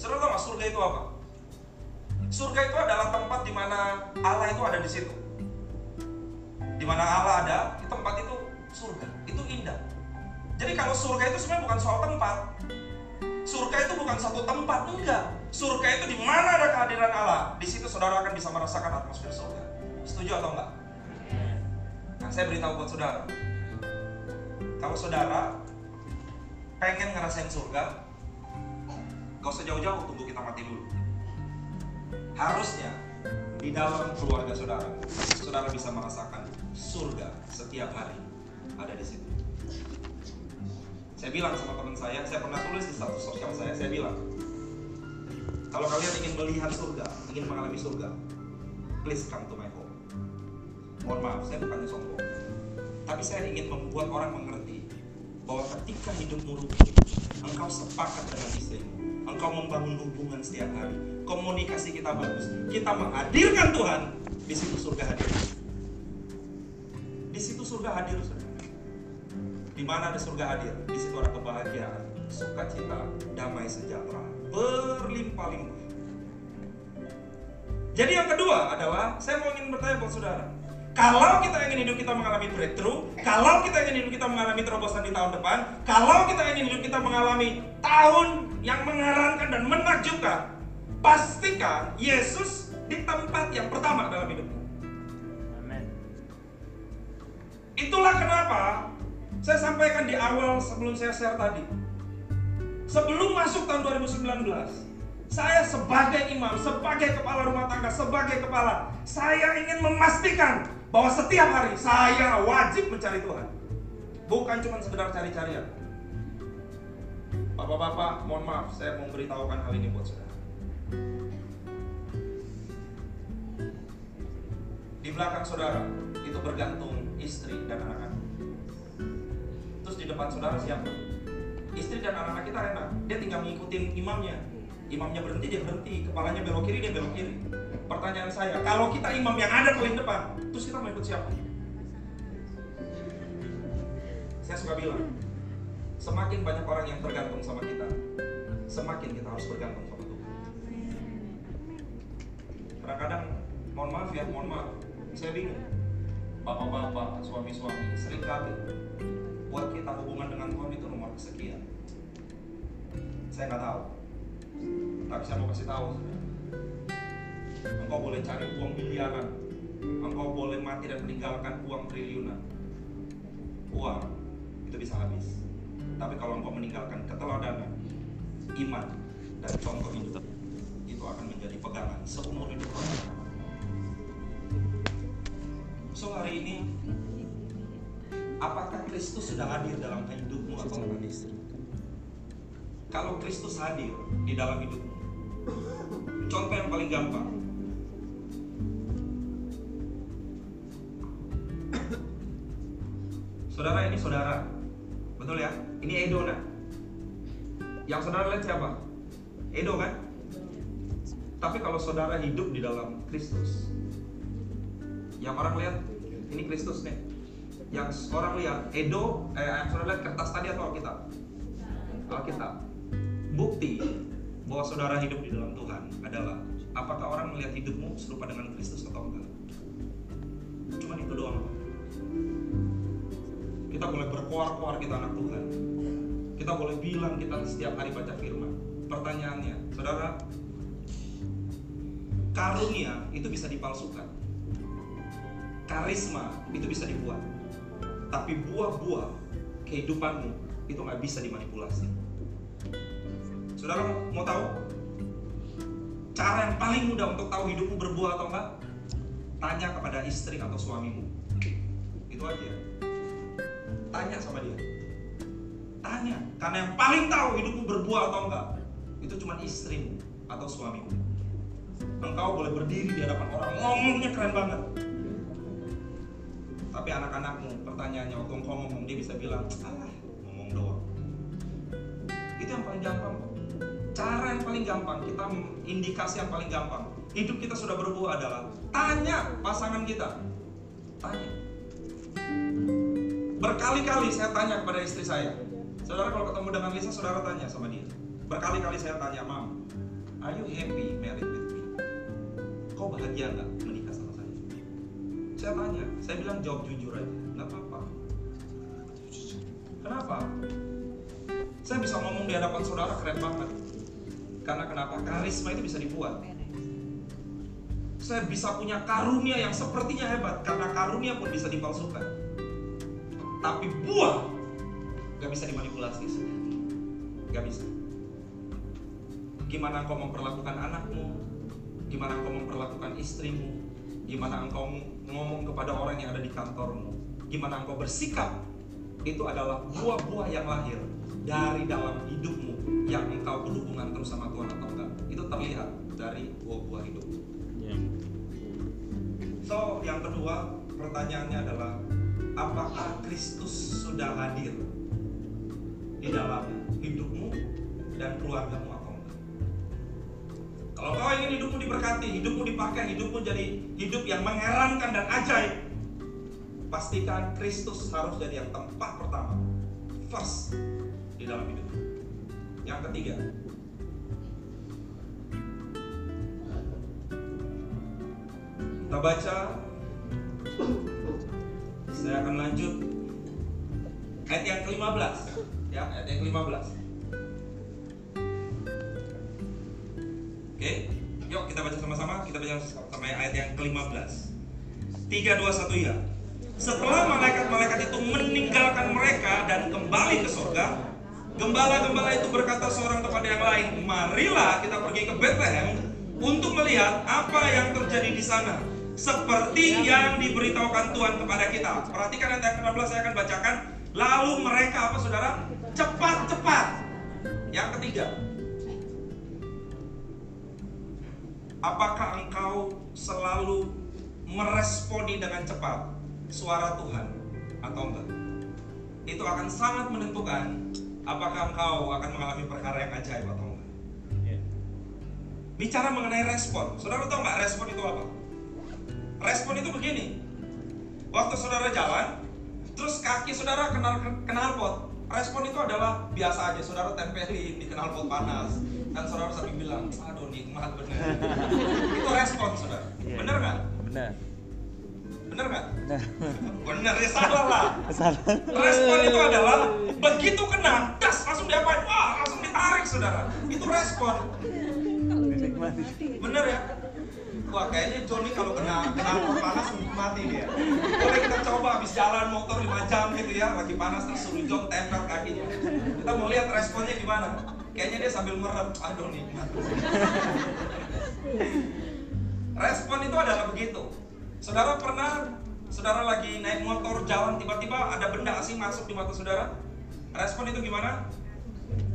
Saudara tahu nggak surga itu apa? Surga itu adalah tempat di mana Allah itu ada di situ. Di mana Allah ada, di tempat itu surga. Itu indah. Jadi kalau surga itu sebenarnya bukan soal tempat. Surga itu bukan satu tempat, enggak. Surga itu di mana ada kehadiran Allah. Di situ saudara akan bisa merasakan atmosfer surga. Setuju atau enggak? Nah, saya beritahu buat saudara. Kalau saudara pengen ngerasain surga, gak usah jauh-jauh, tunggu kita mati dulu. Harusnya di dalam keluarga saudara, saudara bisa merasakan surga setiap hari ada di situ. Saya bilang sama teman saya, saya pernah tulis di status sosial saya, saya bilang, kalau kalian ingin melihat surga, ingin mengalami surga, please come to my home. Mohon maaf, saya bukannya sombong. Tapi saya ingin membuat orang mengerti bahwa ketika hidupmu rukun, engkau sepakat dengan istrimu, engkau membangun hubungan setiap hari, komunikasi kita bagus, kita menghadirkan Tuhan, di situ surga hadir. Di situ surga hadir. Di mana ada surga hadir, di situ ada kebahagiaan, sukacita, damai sejahtera, berlimpah-limpah. Jadi yang kedua adalah saya mau ingin bertanya buat saudara. Kalau kita ingin hidup kita mengalami breakthrough, kalau kita ingin hidup kita mengalami terobosan di tahun depan, kalau kita ingin hidup kita mengalami tahun yang mengherankan dan menakjubkan, pastikan Yesus di tempat yang pertama dalam hidupmu. Amin. Itulah kenapa saya sampaikan di awal sebelum saya share tadi. Sebelum masuk tahun 2019, saya sebagai imam, sebagai kepala rumah tangga, sebagai kepala, saya ingin memastikan bahwa setiap hari saya wajib mencari Tuhan. Bukan cuma sekedar cari-carian. Bapak-bapak, mohon maaf, saya mau memberitahukan hal ini buat saudara. Di belakang saudara, itu bergantung istri dan anak-anak. Terus di depan saudara siapa? Istri dan anak-anak kita enak, dia tinggal ngikutin imamnya. Imamnya berhenti, dia berhenti. Kepalanya belok kiri, dia belok kiri. Pertanyaan saya, kalau kita imam yang ada paling depan, terus kita mau ikut siapa? Saya suka bilang, semakin banyak orang yang tergantung sama kita, semakin kita harus bergantung sama Tuhan. Kadang-kadang, mohon maaf ya, mohon maaf, saya bingung. Bapak-bapak, suami-suami, sering kali buat kita hubungan dengan Tuhan itu nomor kesekian. Saya nggak tahu, tapi saya mau kasih tahu. Engkau boleh cari uang miliaran, engkau boleh mati dan meninggalkan uang triliunan. Uang itu bisa habis. Tapi kalau engkau meninggalkan keteladanan, iman, dan contoh hidup, itu akan menjadi pegangan seumur hidup. So hari ini, apakah Kristus sudah hadir dalam hidupmu atau enggak? Kalau Kristus hadir di dalam hidupmu, contoh yang paling gampang, Saudara ini saudara, betul ya? Ini Edo nah. Yang saudara lihat siapa? Edo kan? Tapi kalau saudara hidup di dalam Kristus, yang orang lihat ini Kristus nih. Yang orang lihat Edo, eh, yang saudara lihat kertas tadi atau Alkitab? Alkitab. Bukti bahwa saudara hidup di dalam Tuhan adalah apakah orang melihat hidupmu serupa dengan Kristus atau enggak? Cuman itu doang. Kita boleh berkoar-koar kita anak Tuhan. Kita boleh bilang kita setiap hari baca firman. Pertanyaannya, saudara, karunia itu bisa dipalsukan. Karisma itu bisa dibuat. Tapi buah-buah kehidupanmu itu nggak bisa dimanipulasi. Saudara mau, tahu? Cara yang paling mudah untuk tahu hidupmu berbuah atau enggak? Tanya kepada istri atau suamimu. Itu aja. Tanya sama dia. Tanya. Karena yang paling tahu hidupmu berbuah atau enggak, itu cuma istrimu atau suamimu. Engkau boleh berdiri di hadapan orang, ngomongnya keren banget. Tapi anak-anakmu, pertanyaannya waktu engkau ngomong, dia bisa bilang, alah, ngomong doang. Itu yang paling gampang. Cara yang paling gampang, kita indikasi yang paling gampang. Hidup kita sudah berbuah adalah tanya pasangan kita. Tanya. Berkali-kali saya tanya kepada istri saya. Saudara kalau ketemu dengan Lisa, saudara tanya sama dia. Berkali-kali saya tanya, Mam, are you happy married with me? Kau bahagia nggak menikah? Saya tanya, saya bilang jawab jujur aja, nggak apa-apa. Kenapa? Saya bisa ngomong di hadapan saudara keren banget. Karena kenapa? Karisma itu bisa dibuat. Saya bisa punya karunia yang sepertinya hebat karena karunia pun bisa dipalsukan. Tapi buah gak bisa dimanipulasi. Gak bisa. Gimana engkau memperlakukan anakmu? Gimana engkau memperlakukan istrimu? Gimana engkau ngomong kepada orang yang ada di kantormu? Gimana engkau bersikap? Itu adalah buah-buah yang lahir dari dalam hidupmu yang engkau berhubungan terus sama Tuhan atau enggak. Itu terlihat dari buah-buah hidupmu. So, yang kedua pertanyaannya adalah apakah Kristus sudah hadir di dalam hidupmu dan keluargamu? Kalau kau ingin hidupmu diberkati, hidupmu dipakai, hidupmu jadi hidup yang mengherankan dan ajaib, pastikan Kristus harus jadi yang tempat pertama, first di dalam hidupmu. Yang ketiga, kita baca. Saya akan lanjut. Ayat yang ke-15 ya. Ayat yang ke-15 oke yuk kita baca sama-sama kita baca sama ayat yang ke-15 3 2 1 ya setelah malaikat-malaikat itu meninggalkan mereka dan kembali ke surga gembala-gembala itu berkata seorang kepada yang lain marilah kita pergi ke Bethlehem untuk melihat apa yang terjadi di sana seperti yang diberitahukan Tuhan kepada kita. Perhatikan ayat yang ke-16 saya akan bacakan. Lalu mereka apa saudara? Cepat-cepat. Yang ketiga. Apakah engkau selalu meresponi dengan cepat suara Tuhan atau enggak? Itu akan sangat menentukan apakah engkau akan mengalami perkara yang ajaib atau enggak. Bicara mengenai respon, saudara tahu nggak respon itu apa? Respon itu begini. Waktu saudara jalan, terus kaki saudara kenal kenal pot. Respon itu adalah biasa aja, saudara tempelin di knalpot panas. Kan saudara sambil bilang aduh nikmat bener <laughs> itu respon saudara Iya. bener nggak Benar. bener nggak Benar. bener ya salah lah Salah. respon itu adalah begitu kena das langsung diapain wah langsung ditarik saudara itu respon Dinikmati. bener ya Wah kayaknya Joni kalau kena kena panas mati dia. Boleh kita coba habis jalan motor 5 jam gitu ya, lagi panas terus suruh John tempel kakinya. Kita mau lihat responnya gimana. Kayaknya dia sambil merem, aduh nikmat. Respon itu adalah begitu. Saudara pernah, saudara lagi naik motor jalan tiba-tiba ada benda asing masuk di mata saudara? Respon itu gimana?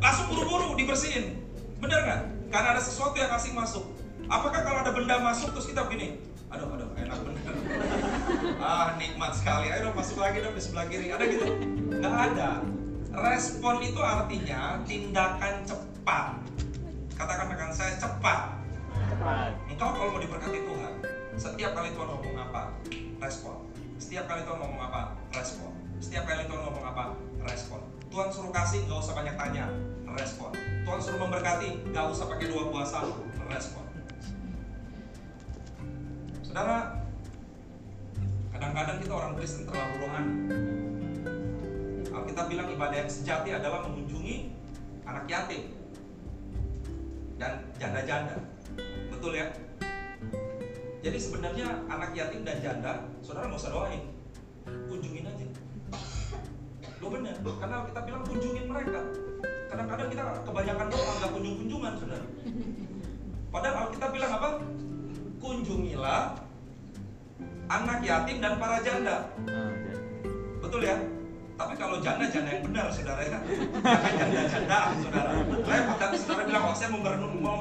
Langsung buru-buru dibersihin. Bener nggak? Karena ada sesuatu yang asing masuk. Apakah kalau ada benda masuk terus kita begini? Aduh, aduh, enak bener. ah, nikmat sekali. Ayo masuk lagi dong di sebelah kiri. Ada gitu? Nggak ada. Respon itu artinya tindakan cepat. Katakan rekan saya cepat. Cepat. Engkau kalau mau diberkati Tuhan, setiap kali Tuhan ngomong apa, respon. Setiap kali Tuhan ngomong apa, respon. Setiap kali Tuhan ngomong apa, respon. Tuhan suruh kasih, nggak usah banyak tanya, respon. Tuhan suruh memberkati, nggak usah pakai dua puasa, respon. Saudara, kadang-kadang kita orang Kristen terlalu rohani. Alkitab bilang ibadah yang sejati adalah mengunjungi anak yatim dan janda-janda. Betul ya? Jadi sebenarnya anak yatim dan janda, saudara nggak usah doain, kunjungin aja. Lo bener, karena kita bilang kunjungin mereka. Kadang-kadang kita kebanyakan doa nggak kunjung-kunjungan, saudara. Padahal kita bilang apa? Kunjungilah anak yatim dan para janda. Jadi. Betul ya? Tapi kalau janda janda yang benar saudara ya. Jangan janda janda saudara. Repot tapi saudara bilang oh saya mau,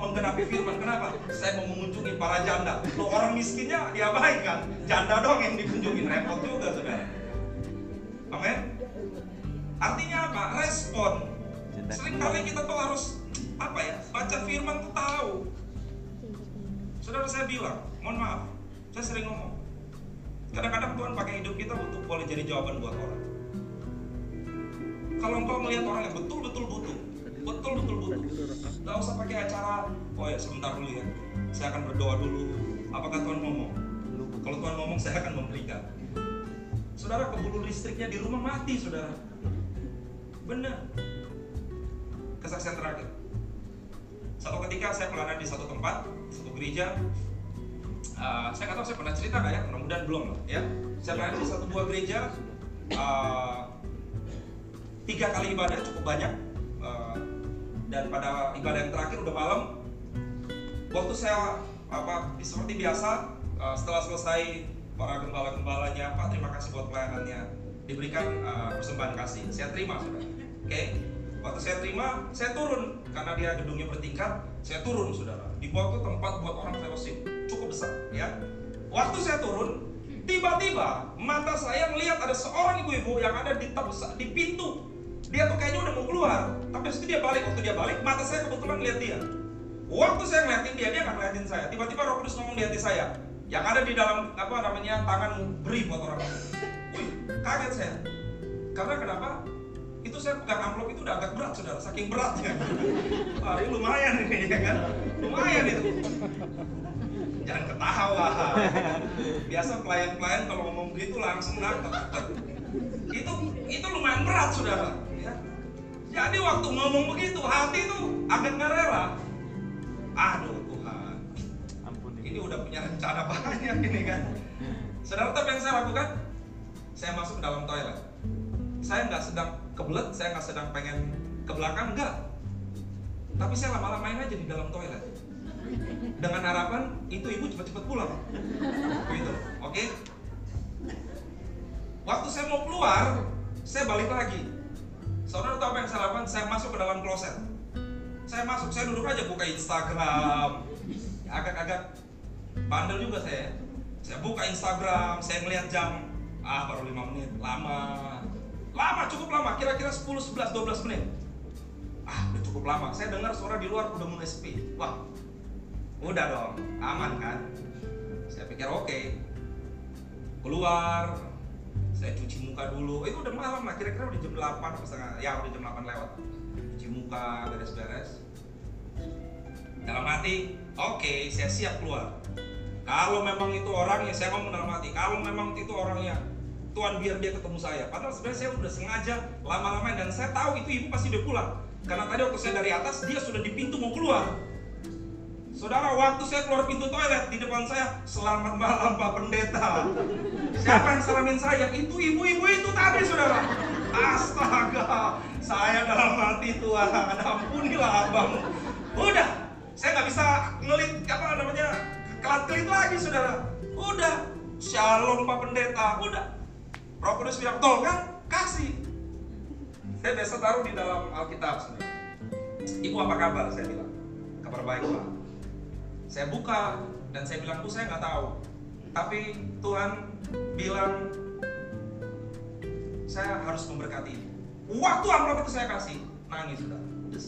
menggenapi firman. Kenapa? Saya mau mengunjungi para janda. Lo orang miskinnya diabaikan. Janda dong yang dikunjungin. Repot juga saudara. Amin. Artinya apa? Respon. Cinta Seringkali kita tuh harus apa ya? Baca firman tuh tahu. Saudara saya bilang, mohon maaf, saya sering ngomong. Kadang-kadang Tuhan pakai hidup kita untuk boleh jadi jawaban buat orang. Kalau engkau melihat orang yang betul-betul butuh, betul-betul butuh, gak usah pakai acara. Oh ya sebentar dulu ya, saya akan berdoa dulu. Apakah Tuhan ngomong? Kalau Tuhan ngomong, saya akan memberikan. Saudara keburu listriknya di rumah mati, saudara. Benar. Kesaksian terakhir. Satu ketika saya pelayanan di satu tempat, satu gereja. Uh, saya nggak tahu saya pernah cerita nggak ya, mudah-mudahan belum ya. Saya pelayanan di satu buah gereja. uh, tiga kali ibadah cukup banyak. Uh, dan pada ibadah yang terakhir udah malam. Waktu saya apa seperti biasa uh, setelah selesai para gembala-gembalanya, Pak terima kasih buat pelayanannya. Diberikan uh, persembahan kasih. Saya terima saudara. Oke. Waktu saya terima, saya turun karena dia gedungnya bertingkat. Saya turun, saudara. Di bawah itu tempat buat orang fellowship cukup besar, ya. Waktu saya turun, tiba-tiba mata saya melihat ada seorang ibu-ibu yang ada di di pintu. Dia tuh kayaknya udah mau keluar, tapi itu dia balik. Waktu dia balik, mata saya kebetulan lihat dia. Waktu saya ngeliatin dia, dia nggak ngeliatin saya. Tiba-tiba Roh Kudus ngomong di hati saya, yang ada di dalam apa namanya tanganmu beri buat orang. Wih, kaget saya. Karena kenapa? Itu saya pegang amplop itu udah agak berat saudara, saking beratnya. <laughs> Wah, ini lumayan ini ya kan? Lumayan itu. Jangan ketawa. Biasa pelayan-pelayan kalau ngomong begitu langsung nangkep. Itu itu lumayan berat saudara. Jadi waktu ngomong begitu hati itu agak nggak rela. Aduh Tuhan, Ampun ini udah punya rencana banyak ini kan. Saudara tahu apa yang saya lakukan? Saya masuk ke dalam toilet. Saya nggak sedang kebelet, saya nggak sedang pengen ke belakang, enggak. Tapi saya lama-lamain aja di dalam toilet. Dengan harapan itu ibu cepat-cepat pulang. Gitu, oke? Waktu saya mau keluar, saya balik lagi. Saudara tahu apa yang saya lakukan? Saya masuk ke dalam kloset. Saya masuk, saya duduk aja buka Instagram. Agak-agak bandel juga saya. Saya buka Instagram, saya melihat jam. Ah, baru 5 menit. Lama. Lama, cukup lama. Kira-kira 10, 11, 12 menit. Ah, udah cukup lama. Saya dengar suara di luar udah mulai sepi. Wah, udah dong. Aman kan? Saya pikir oke. Keluar, saya cuci muka dulu. Itu udah malam lah, kira-kira udah jam 8 apa setengah. Ya, udah jam 8 lewat. Cuci muka, beres-beres. Dalam hati, oke, saya siap keluar. Kalau memang itu orangnya, saya ngomong dalam hati. Kalau memang itu orangnya, Tuhan biar dia ketemu saya. Padahal sebenarnya saya udah sengaja lama-lama dan saya tahu itu ibu pasti udah pulang. Karena tadi waktu saya dari atas, dia sudah di pintu mau keluar. Saudara, waktu saya keluar pintu toilet di depan saya, selamat malam Pak Pendeta. Siapa yang salamin saya? Itu ibu-ibu itu tadi, saudara. Astaga, saya dalam hati Tuhan, ampunilah abang. Udah, saya nggak bisa ngelit apa namanya kelat kelit lagi, saudara. Udah, shalom Pak Pendeta. Udah, Roh Kudus bilang, tol kan, kasih. Saya biasa taruh di dalam Alkitab, saudara. Ibu apa kabar? Saya bilang, kabar baik Pak saya buka dan saya bilang saya nggak tahu. Tapi Tuhan bilang saya harus memberkati waktu amplop itu saya kasih nangis sudah. Terus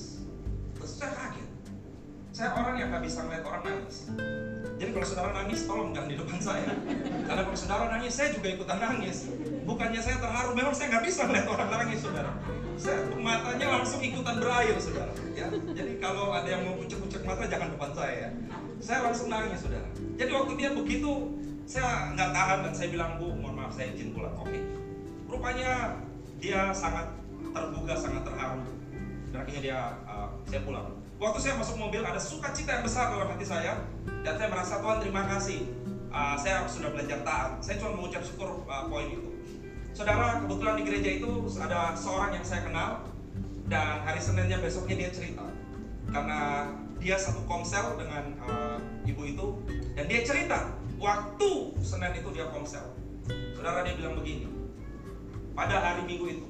terus saya kaget. Saya orang yang nggak bisa ngeliat orang nangis. Jadi kalau saudara nangis tolong jangan di depan saya. Karena kalau saudara nangis saya juga ikutan nangis. Bukannya saya terharu memang saya nggak bisa ngeliat orang nangis saudara. Saya matanya langsung ikutan berair saudara. Ya jadi kalau ada yang mau kucek-kucek mata jangan depan saya. ya saya langsung nangis saudara. Jadi waktu dia begitu saya nggak tahan dan saya bilang bu mohon maaf saya izin pulang. Oke. Rupanya dia sangat tergugah sangat terharu. Dan akhirnya dia uh, saya pulang. Waktu saya masuk mobil ada sukacita yang besar dalam hati saya. Dan saya merasa Tuhan terima kasih. Uh, saya sudah belajar taat. Saya cuma mengucap syukur uh, poin itu. Saudara kebetulan di gereja itu ada seorang yang saya kenal. Dan hari Seninnya besoknya dia cerita. Karena dia satu komsel dengan uh, ibu itu dan dia cerita waktu Senin itu dia komsel. Saudara dia bilang begini pada hari Minggu itu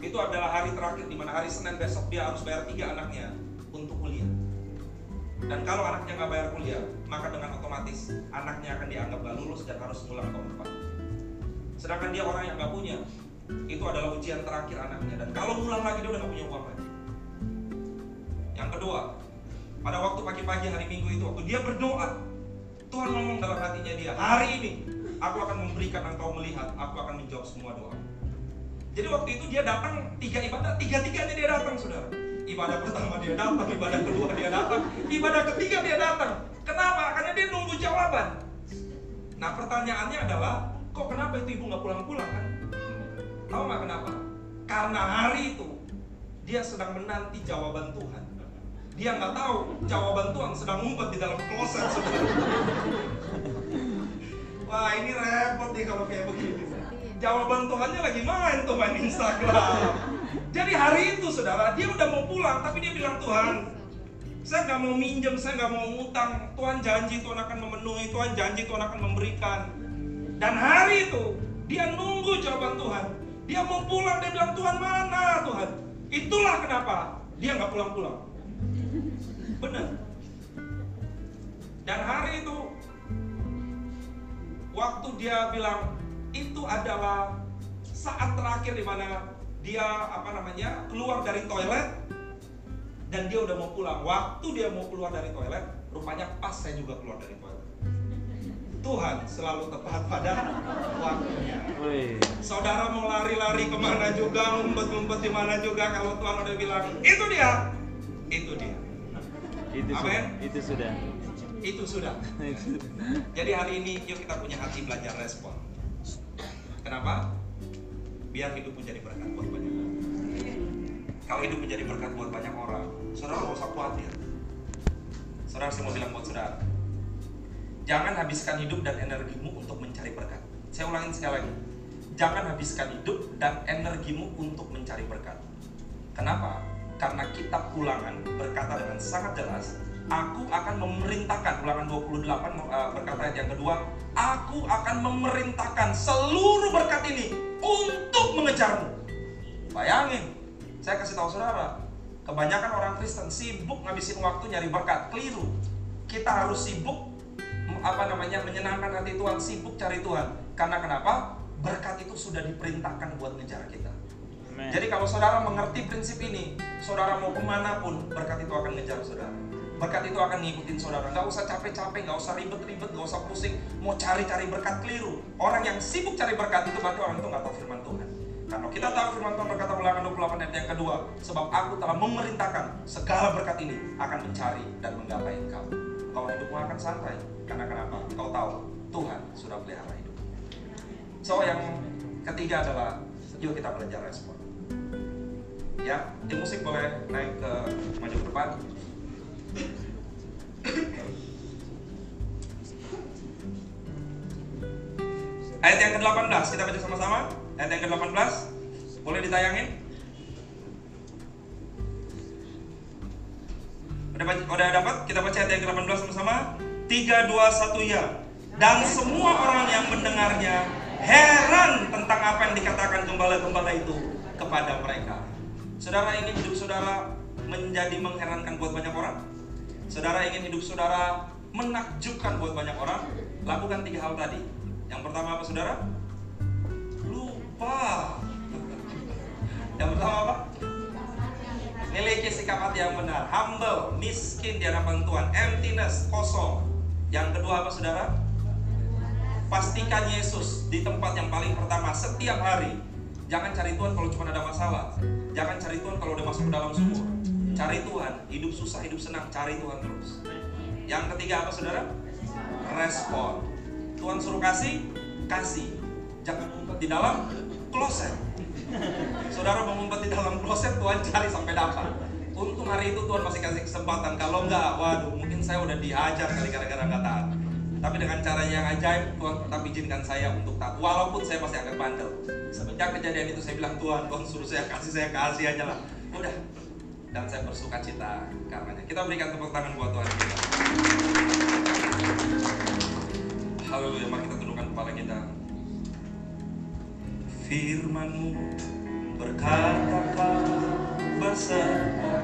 itu adalah hari terakhir di mana hari Senin besok dia harus bayar tiga anaknya untuk kuliah. Dan kalau anaknya nggak bayar kuliah maka dengan otomatis anaknya akan dianggap gak lulus dan harus pulang tahun depan. Sedangkan dia orang yang nggak punya itu adalah ujian terakhir anaknya. Dan kalau pulang lagi dia udah nggak punya uang lagi. Yang kedua pada waktu pagi-pagi hari minggu itu waktu dia berdoa Tuhan ngomong dalam hatinya dia hari ini aku akan memberikan engkau melihat aku akan menjawab semua doa. Jadi waktu itu dia datang tiga ibadah tiga tiganya dia datang saudara. Ibadah pertama dia datang ibadah kedua dia datang ibadah ketiga dia datang. Kenapa? Karena dia nunggu jawaban. Nah pertanyaannya adalah kok kenapa itu ibu nggak pulang-pulang kan? Tahu nggak kenapa? Karena hari itu dia sedang menanti jawaban Tuhan dia nggak tahu jawaban Tuhan sedang ngumpet di dalam kloset. Wah ini repot nih kalau kayak begini. Jawaban Tuhannya lagi main tuh main Instagram. Jadi hari itu saudara dia udah mau pulang tapi dia bilang Tuhan saya nggak mau minjem, saya nggak mau ngutang. Tuhan janji Tuhan akan memenuhi, Tuhan janji Tuhan akan memberikan. Dan hari itu dia nunggu jawaban Tuhan. Dia mau pulang, dia bilang Tuhan mana Tuhan? Itulah kenapa dia nggak pulang-pulang. Benar. Dan hari itu waktu dia bilang itu adalah saat terakhir di mana dia apa namanya keluar dari toilet dan dia udah mau pulang. Waktu dia mau keluar dari toilet, rupanya pas saya juga keluar dari toilet. Tuhan selalu tepat pada waktunya. Saudara mau lari-lari ke mana juga, ngumpet-ngumpet di mana juga, kalau Tuhan udah bilang itu dia, itu dia, Itu Amin. sudah. Itu sudah. itu sudah. <laughs> Jadi hari ini yuk kita punya hati belajar respon. Kenapa? Biar hidup menjadi berkat buat banyak orang. Kalau hidup menjadi berkat buat banyak orang, saudara gak usah khawatir. Saudara saya mau bilang buat saudara, jangan habiskan hidup dan energimu untuk mencari berkat. Saya ulangin sekali lagi, jangan habiskan hidup dan energimu untuk mencari berkat. Kenapa? Karena kitab ulangan berkata dengan sangat jelas, Aku akan memerintahkan, ulangan 28 eh, berkata yang kedua, Aku akan memerintahkan seluruh berkat ini untuk mengejarmu. Bayangin, saya kasih tahu saudara, kebanyakan orang Kristen sibuk ngabisin waktu nyari berkat, keliru. Kita harus sibuk apa namanya menyenangkan hati Tuhan, sibuk cari Tuhan. Karena kenapa? Berkat itu sudah diperintahkan buat ngejar kita. Amen. Jadi kalau saudara mengerti prinsip ini, saudara mau ke mana pun berkat itu akan ngejar saudara. Berkat itu akan ngikutin saudara. Gak usah capek-capek, gak usah ribet-ribet, gak usah pusing. Mau cari-cari berkat keliru. Orang yang sibuk cari berkat itu berarti orang itu gak tahu firman Tuhan. Karena kita tahu firman Tuhan berkata ulangan 28 ayat yang kedua, sebab aku telah memerintahkan segala berkat ini akan mencari dan menggapai engkau. Kau hidupmu akan santai. Karena kenapa? Kau tahu Tuhan sudah pelihara hidup. So yang ketiga adalah yuk kita belajar respon. Ya, tim musik boleh naik ke maju ke depan. Ayat yang ke-18 kita baca sama-sama. Ayat yang ke-18 boleh ditayangin? Udah, udah dapat? Kita baca ayat yang ke-18 sama-sama. 3 2 1 ya. Dan semua orang yang mendengarnya heran tentang apa yang dikatakan gembala-gembala itu kepada mereka. Saudara ingin hidup saudara menjadi mengherankan buat banyak orang? Saudara ingin hidup saudara menakjubkan buat banyak orang? Lakukan tiga hal tadi. Yang pertama apa saudara? Lupa. Yang pertama apa? Miliki sikap hati yang benar, humble, miskin di hadapan Tuhan, emptiness, kosong. Yang kedua apa saudara? Pastikan Yesus di tempat yang paling pertama setiap hari. Jangan cari Tuhan kalau cuma ada masalah. Jangan cari Tuhan kalau udah masuk ke dalam sumur. Cari Tuhan, hidup susah, hidup senang, cari Tuhan terus. Yang ketiga apa saudara? Respon. Tuhan suruh kasih, kasih. Jangan ngumpet di dalam kloset. Saudara mau ngumpet di dalam kloset, Tuhan cari sampai dapat. Untung hari itu Tuhan masih kasih kesempatan. Kalau enggak, waduh, mungkin saya udah dihajar kali gara-gara nggak taat. Tapi dengan cara yang ajaib, Tuhan tetap izinkan saya untuk taat. Walaupun saya masih agak bandel. Semenjak kejadian itu saya bilang, Tuhan, Tuhan suruh saya kasih, saya kasih aja lah. Udah. Dan saya bersuka cita karenanya. Kita berikan tepuk tangan buat Tuhan kita. Haleluya, mari kita tundukkan kepala kita. Firmanmu berkata kau bersama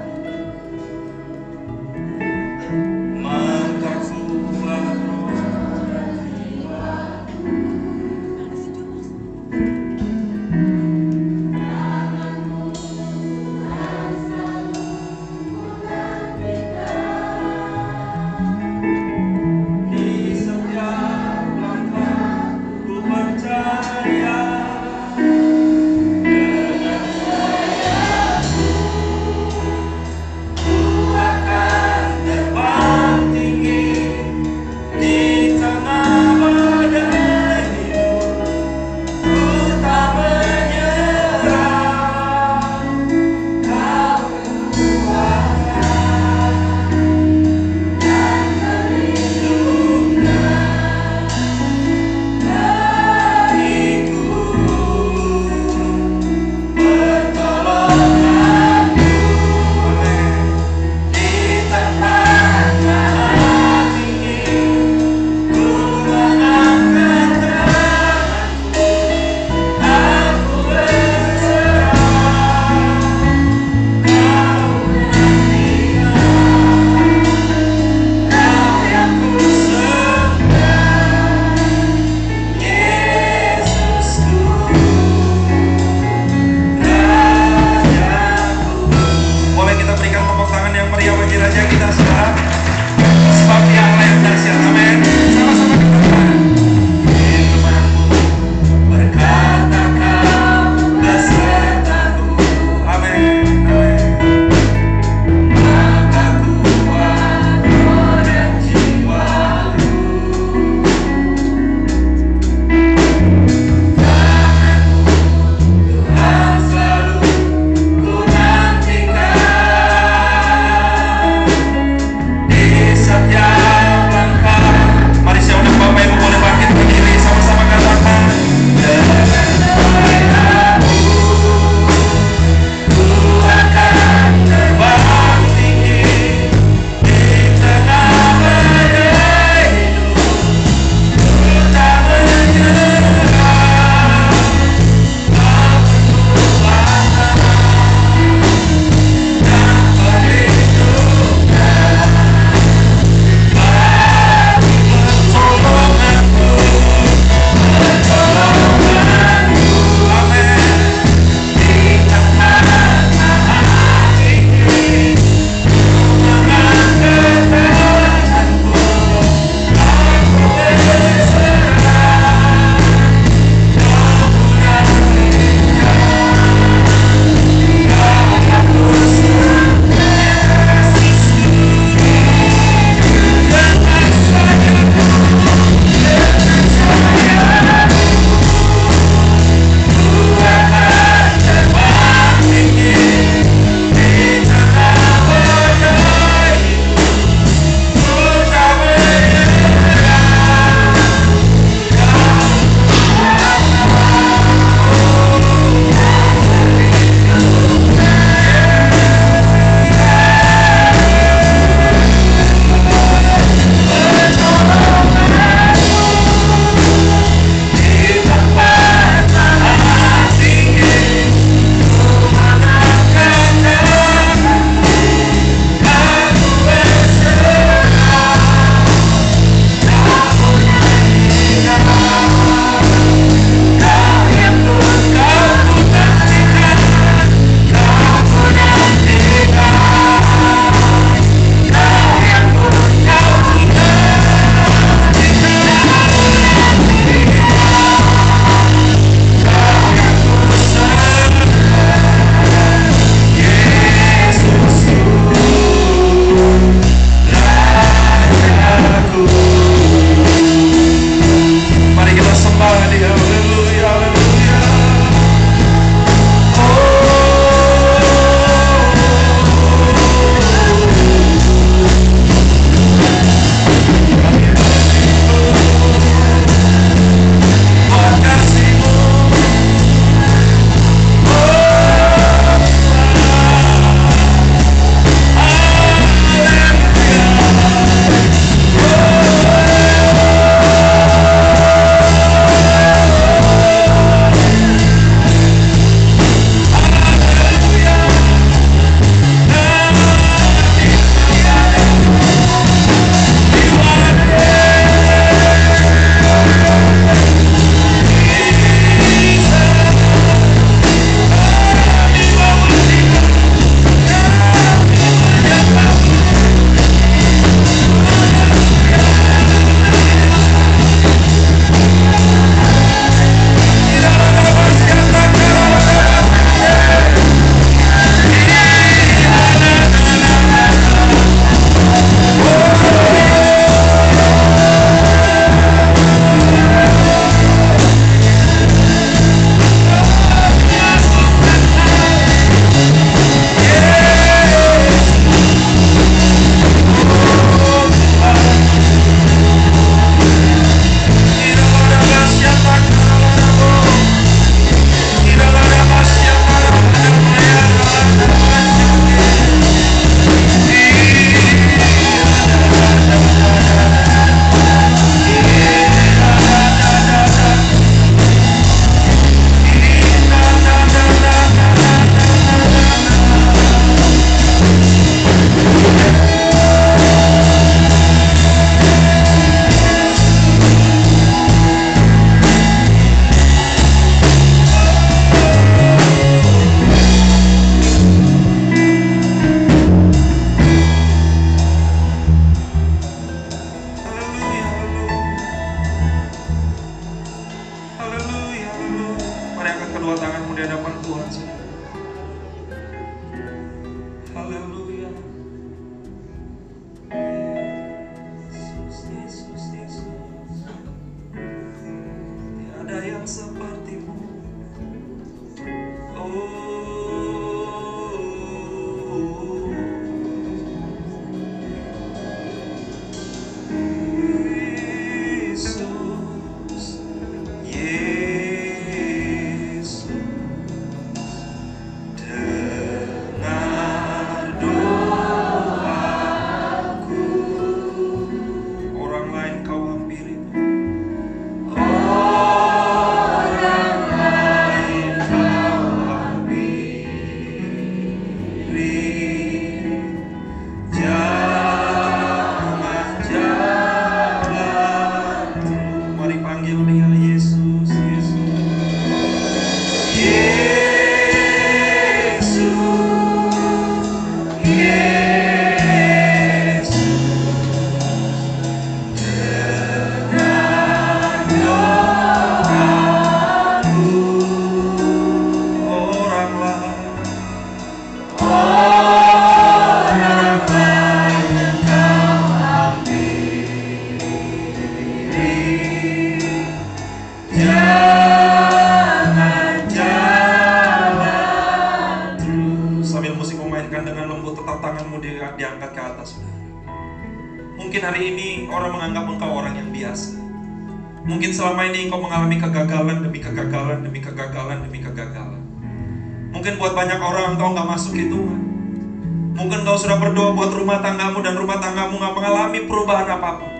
berdoa buat rumah tanggamu dan rumah tanggamu nggak mengalami perubahan apa pun.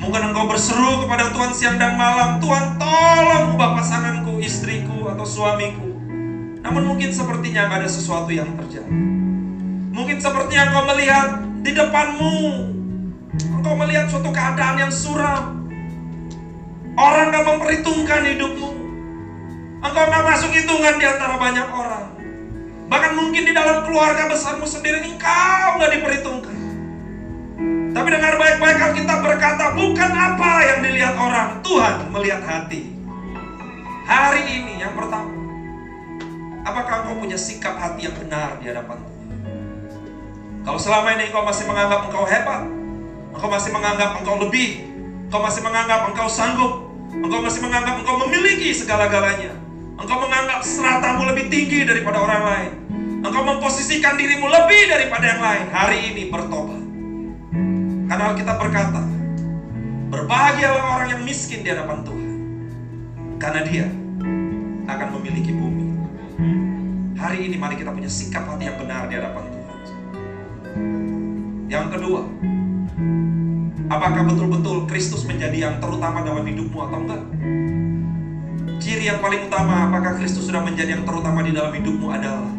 Mungkin engkau berseru kepada Tuhan siang dan malam, Tuhan tolong ubah pasanganku, istriku, atau suamiku. Namun mungkin sepertinya nggak ada sesuatu yang terjadi. Mungkin sepertinya engkau melihat di depanmu, engkau melihat suatu keadaan yang suram. Orang gak memperhitungkan hidupmu. Engkau gak masuk hitungan di antara banyak orang. Bahkan mungkin di dalam keluarga besarmu sendiri engkau gak diperhitungkan. Tapi dengar baik-baik Alkitab berkata, bukan apa yang dilihat orang, Tuhan melihat hati. Hari ini yang pertama, apakah engkau punya sikap hati yang benar di hadapan Tuhan? Kalau selama ini engkau masih menganggap engkau hebat, engkau masih menganggap engkau lebih, engkau masih menganggap engkau sanggup, Engkau masih menganggap engkau memiliki segala-galanya. Engkau menganggap seratamu lebih tinggi daripada orang lain. Engkau memposisikan dirimu lebih daripada yang lain. Hari ini bertobat. Karena kita berkata, berbahagialah orang yang miskin di hadapan Tuhan. Karena dia akan memiliki bumi. Hari ini mari kita punya sikap hati yang benar di hadapan Tuhan. Yang kedua, Apakah betul-betul Kristus menjadi yang terutama dalam hidupmu atau enggak? Ciri yang paling utama apakah Kristus sudah menjadi yang terutama di dalam hidupmu adalah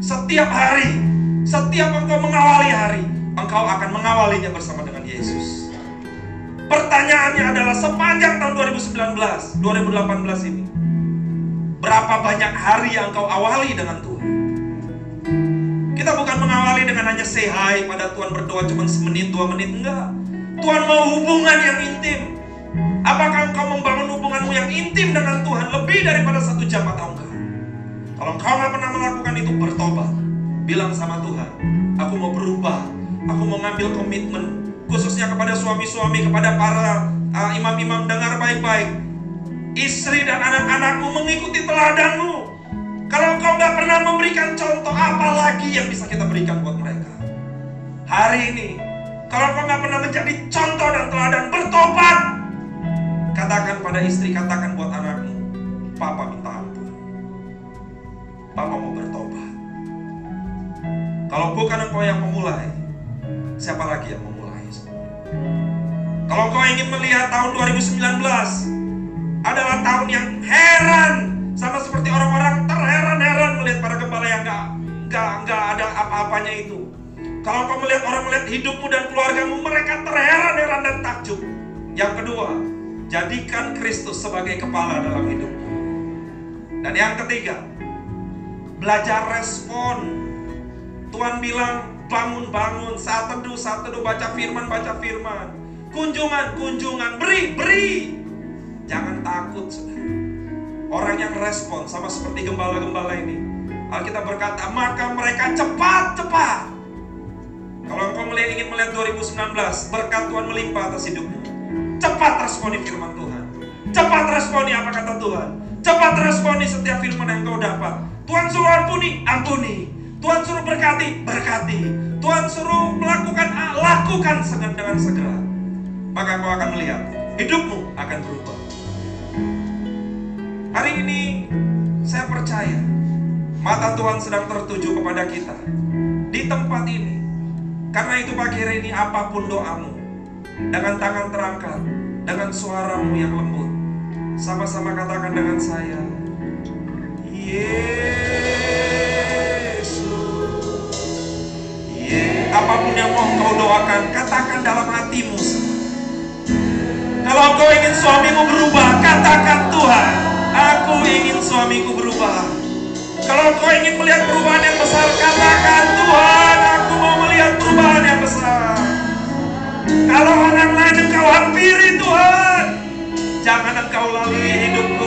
setiap hari, setiap engkau mengawali hari, engkau akan mengawalinya bersama dengan Yesus. Pertanyaannya adalah sepanjang tahun 2019, 2018 ini, berapa banyak hari yang engkau awali dengan Tuhan? Kita bukan mengawali dengan hanya say hi pada Tuhan berdoa cuma semenit, dua menit, enggak. Tuhan mau hubungan yang intim. Apakah engkau membangun hubunganmu yang intim dengan Tuhan lebih daripada satu jam atau enggak? Kalau engkau nggak pernah melakukan itu, bertobat. Bilang sama Tuhan, aku mau berubah. Aku mau ngambil komitmen. Khususnya kepada suami-suami, kepada para uh, imam-imam dengar baik-baik. Istri dan anak-anakmu mengikuti teladanmu. Kalau engkau nggak pernah memberikan contoh, apa lagi yang bisa kita berikan buat mereka? Hari ini, kalau kau nggak pernah menjadi contoh dan teladan bertobat, katakan pada istri, katakan buat anakmu, Papa minta Papa mau bertobat. Kalau bukan engkau yang memulai, siapa lagi yang memulai? Kalau kau ingin melihat tahun 2019 adalah tahun yang heran, sama seperti orang-orang terheran-heran melihat para gembala yang nggak nggak nggak ada apa-apanya itu. Kalau kau melihat orang melihat hidupmu dan keluargamu, mereka terheran-heran dan takjub. Yang kedua, jadikan Kristus sebagai kepala dalam hidupmu. Dan yang ketiga, belajar respon. Tuhan bilang, bangun-bangun, saat teduh, saat teduh, baca firman, baca firman. Kunjungan, kunjungan, beri, beri. Jangan takut, saudara. Orang yang respon sama seperti gembala-gembala ini. Alkitab berkata, maka mereka cepat-cepat kalau engkau melihat, ingin melihat 2019, berkat Tuhan melimpah atas hidupmu. Cepat responi firman Tuhan. Cepat responi apa kata Tuhan. Cepat responi setiap firman yang kau dapat. Tuhan suruh ampuni, ampuni. Tuhan suruh berkati, berkati. Tuhan suruh melakukan, lakukan dengan segera. Maka kau akan melihat, hidupmu akan berubah. Hari ini, saya percaya, mata Tuhan sedang tertuju kepada kita. Di tempat ini, karena itu pagi hari ini apa pun doamu, dengan tangan terangkat, dengan suaramu yang lembut, sama-sama katakan dengan saya, Yesus. Yesus. Apa pun yang mau kau doakan, katakan dalam hatimu. Kalau kau ingin suamimu berubah, katakan Tuhan, aku ingin suamiku berubah. Kalau kau ingin melihat perubahan yang besar, katakan Tuhan, aku mau melihat perubahan yang besar. Kalau orang lain engkau hampiri Tuhan, jangan engkau lalui hidupku.